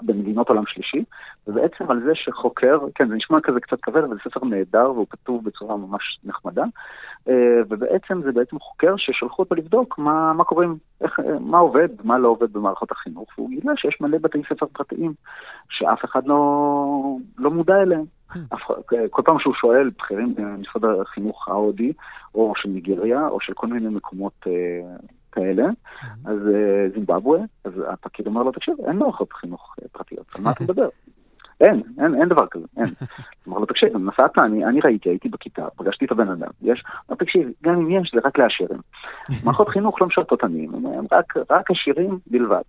במדינות עולם שלישי, ובעצם על זה שחוקר, כן, זה נשמע כזה קצת כבד, אבל זה ספר נהדר והוא כתוב בצורה ממש נחמדה, אה, ובעצם זה בעצם חוקר ששלחו אותו לבדוק מה, מה קוראים, איך, מה עובד, מה לא עובד במערכות החינוך, והוא גילה שיש מלא בתי ספר פרטיים שאף אחד לא, לא מודע אליהם. כל פעם שהוא שואל בכירים במשרד החינוך ההודי, או של ניגריה, או של כל מיני מקומות אה, כאלה, אז זימבבואה, אז הפקיד אומר לו, תקשיב, אין מערכות חינוך פרטיות, על מה אתה מדבר? אין, אין, אין דבר כזה, אין. אמר לו, תקשיב, נסעת, אני, אני ראיתי, הייתי בכיתה, פגשתי את הבן אדם, יש, אמר, תקשיב, גם אם יש, זה רק לעשירים. מערכות חינוך לא משרתות עניים, הם רק, רק עשירים בלבד.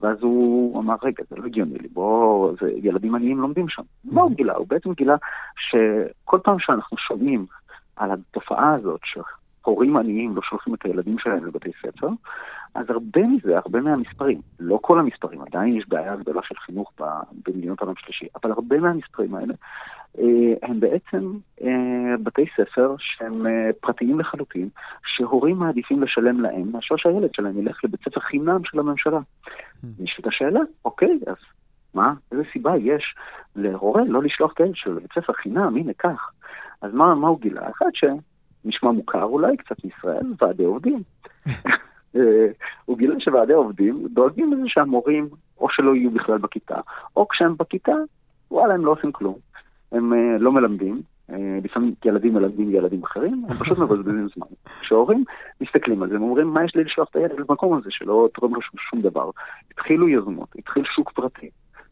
ואז הוא אמר, רגע, זה לא הגיוני לי, בוא, זה, ילדים עניים לומדים שם. מה הוא גילה? הוא בעצם גילה שכל פעם שאנחנו שומעים על התופעה הזאת, שהורים עניים לא שולחים את הילדים שלהם לבתי ספר, אז הרבה מזה, הרבה מהמספרים, לא כל המספרים, עדיין יש בעיה גדולה של חינוך במדינות העולם שלישי, אבל הרבה מהמספרים האלה הם בעצם אה, בתי ספר שהם אה, פרטיים לחלוטין, שהורים מעדיפים לשלם להם מאשר שהילד שלהם ילך לבית ספר חינם של הממשלה. Hmm. נשאלת השאלה, אוקיי, אז מה, איזה סיבה יש להורה לא לשלוח את הילד שלו לבית ספר חינם, הנה כך. אז מה, מה הוא גילה? אחד שנשמע מוכר אולי, קצת מישראל, ועדי עובדים. הוא גילה שוועדי עובדים דואגים לזה שהמורים או שלא יהיו בכלל בכיתה, או כשהם בכיתה, וואלה, הם לא עושים כלום. הם uh, לא מלמדים, uh, לפעמים ילדים מלמדים ילדים אחרים, הם פשוט מבזבזים זמן. כשהורים מסתכלים על זה, הם אומרים, מה יש לי לשלוח את הילד למקום הזה שלא תורם לו שום, שום דבר. התחילו יוזמות, התחיל שוק פרטי.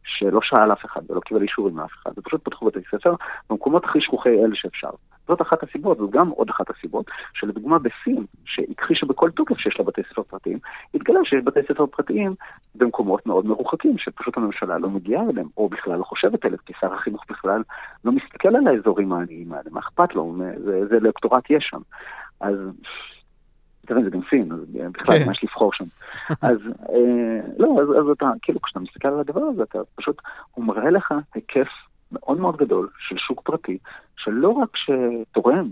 שלא שאל אף אחד ולא קיבל אישורים מאף אחד, ופשוט פתחו בתי ספר במקומות הכי שכוחי אל שאפשר. זאת אחת הסיבות, זו גם עוד אחת הסיבות, שלדוגמה בסין, שהכחישה בכל תוקף שיש לה בתי ספר פרטיים, התגלה שיש בתי ספר פרטיים במקומות מאוד מרוחקים, שפשוט הממשלה לא מגיעה אליהם, או בכלל לא חושבת עליהם, כי שר החינוך בכלל לא מסתכל על האזורים העניים האלה, מה אכפת לו, זה, זה לקטורט יש שם. אז תראה, זה גם סין, אז בכלל, כן. מה יש לבחור שם? אז אה, לא, אז, אז אתה, כאילו, כשאתה מסתכל על הדבר הזה, אתה פשוט, הוא מראה לך היקף מאוד מאוד גדול של שוק פרטי, שלא רק שתורם,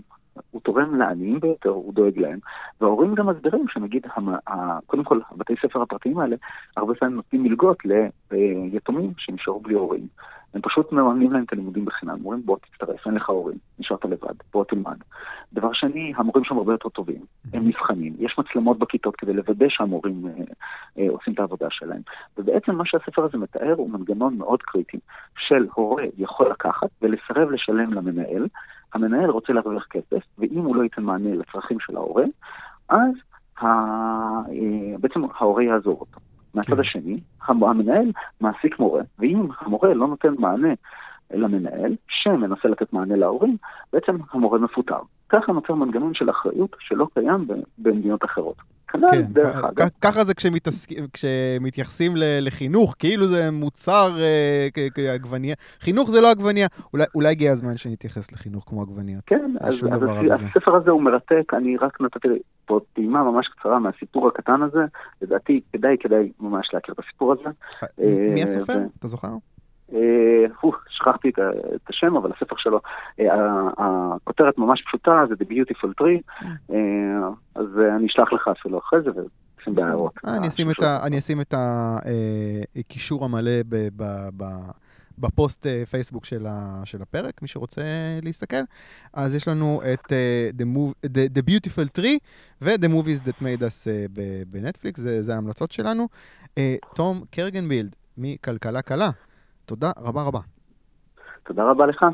הוא תורם לעניים ביותר, הוא דואג להם, וההורים גם מסבירים שנגיד, המ, ה, קודם כל, הבתי ספר הפרטיים האלה, הרבה פעמים נותנים מלגות ליתומים שנשארו בלי הורים. הם פשוט מממנים להם את הלימודים בחינם, אומרים בוא תצטרף, אין לך הורים, נשארת לבד, בוא תלמד. דבר שני, המורים שם הרבה יותר טובים, הם נבחנים, יש מצלמות בכיתות כדי לוודא שהמורים אה, אה, עושים את העבודה שלהם. ובעצם מה שהספר הזה מתאר הוא מנגנון מאוד קריטי של הורה יכול לקחת ולסרב לשלם למנהל, המנהל רוצה להרוויח כסף, ואם הוא לא ייתן מענה לצרכים של ההורה, אז ה... אה, בעצם ההורה יעזור אותו. מהצד כן. השני, המנהל מעסיק מורה, ואם המורה לא נותן מענה למנהל, שמנסה לתת מענה להורים, בעצם המורה מפוטר. ככה נוצר מנגנון של אחריות שלא קיים במדינות אחרות. כנ"ל כן, דרך אגב. ככה זה כשמתייחסים לחינוך, כאילו זה מוצר אה, כעגבניה. חינוך זה לא עגבניה. אולי, אולי הגיע הזמן שנתייחס לחינוך כמו עגבניות. כן, אז, אז הספר הזה הוא מרתק, אני רק נתתי פה טעימה ממש קצרה מהסיפור הקטן הזה. לדעתי, כדאי, כדאי ממש להכיר את הסיפור הזה. אה, מי הסופר? ו... אתה זוכר? אה, שכחתי את השם, אבל הספר שלו, אה, הכותרת ממש פשוטה, זה The Beautiful Tree, אה, אז אני אשלח לך אפילו אחרי זה, בהערות. אני אשים את הקישור המלא בפוסט פייסבוק של, הפרק, מי שרוצה להסתכל. אז יש לנו את The, Beautiful Tree ו-The Movies That Made Us בנטפליקס, זה ההמלצות שלנו. תום קרגנבילד מכלכלה קלה. תודה רבה רבה. תודה רבה לך.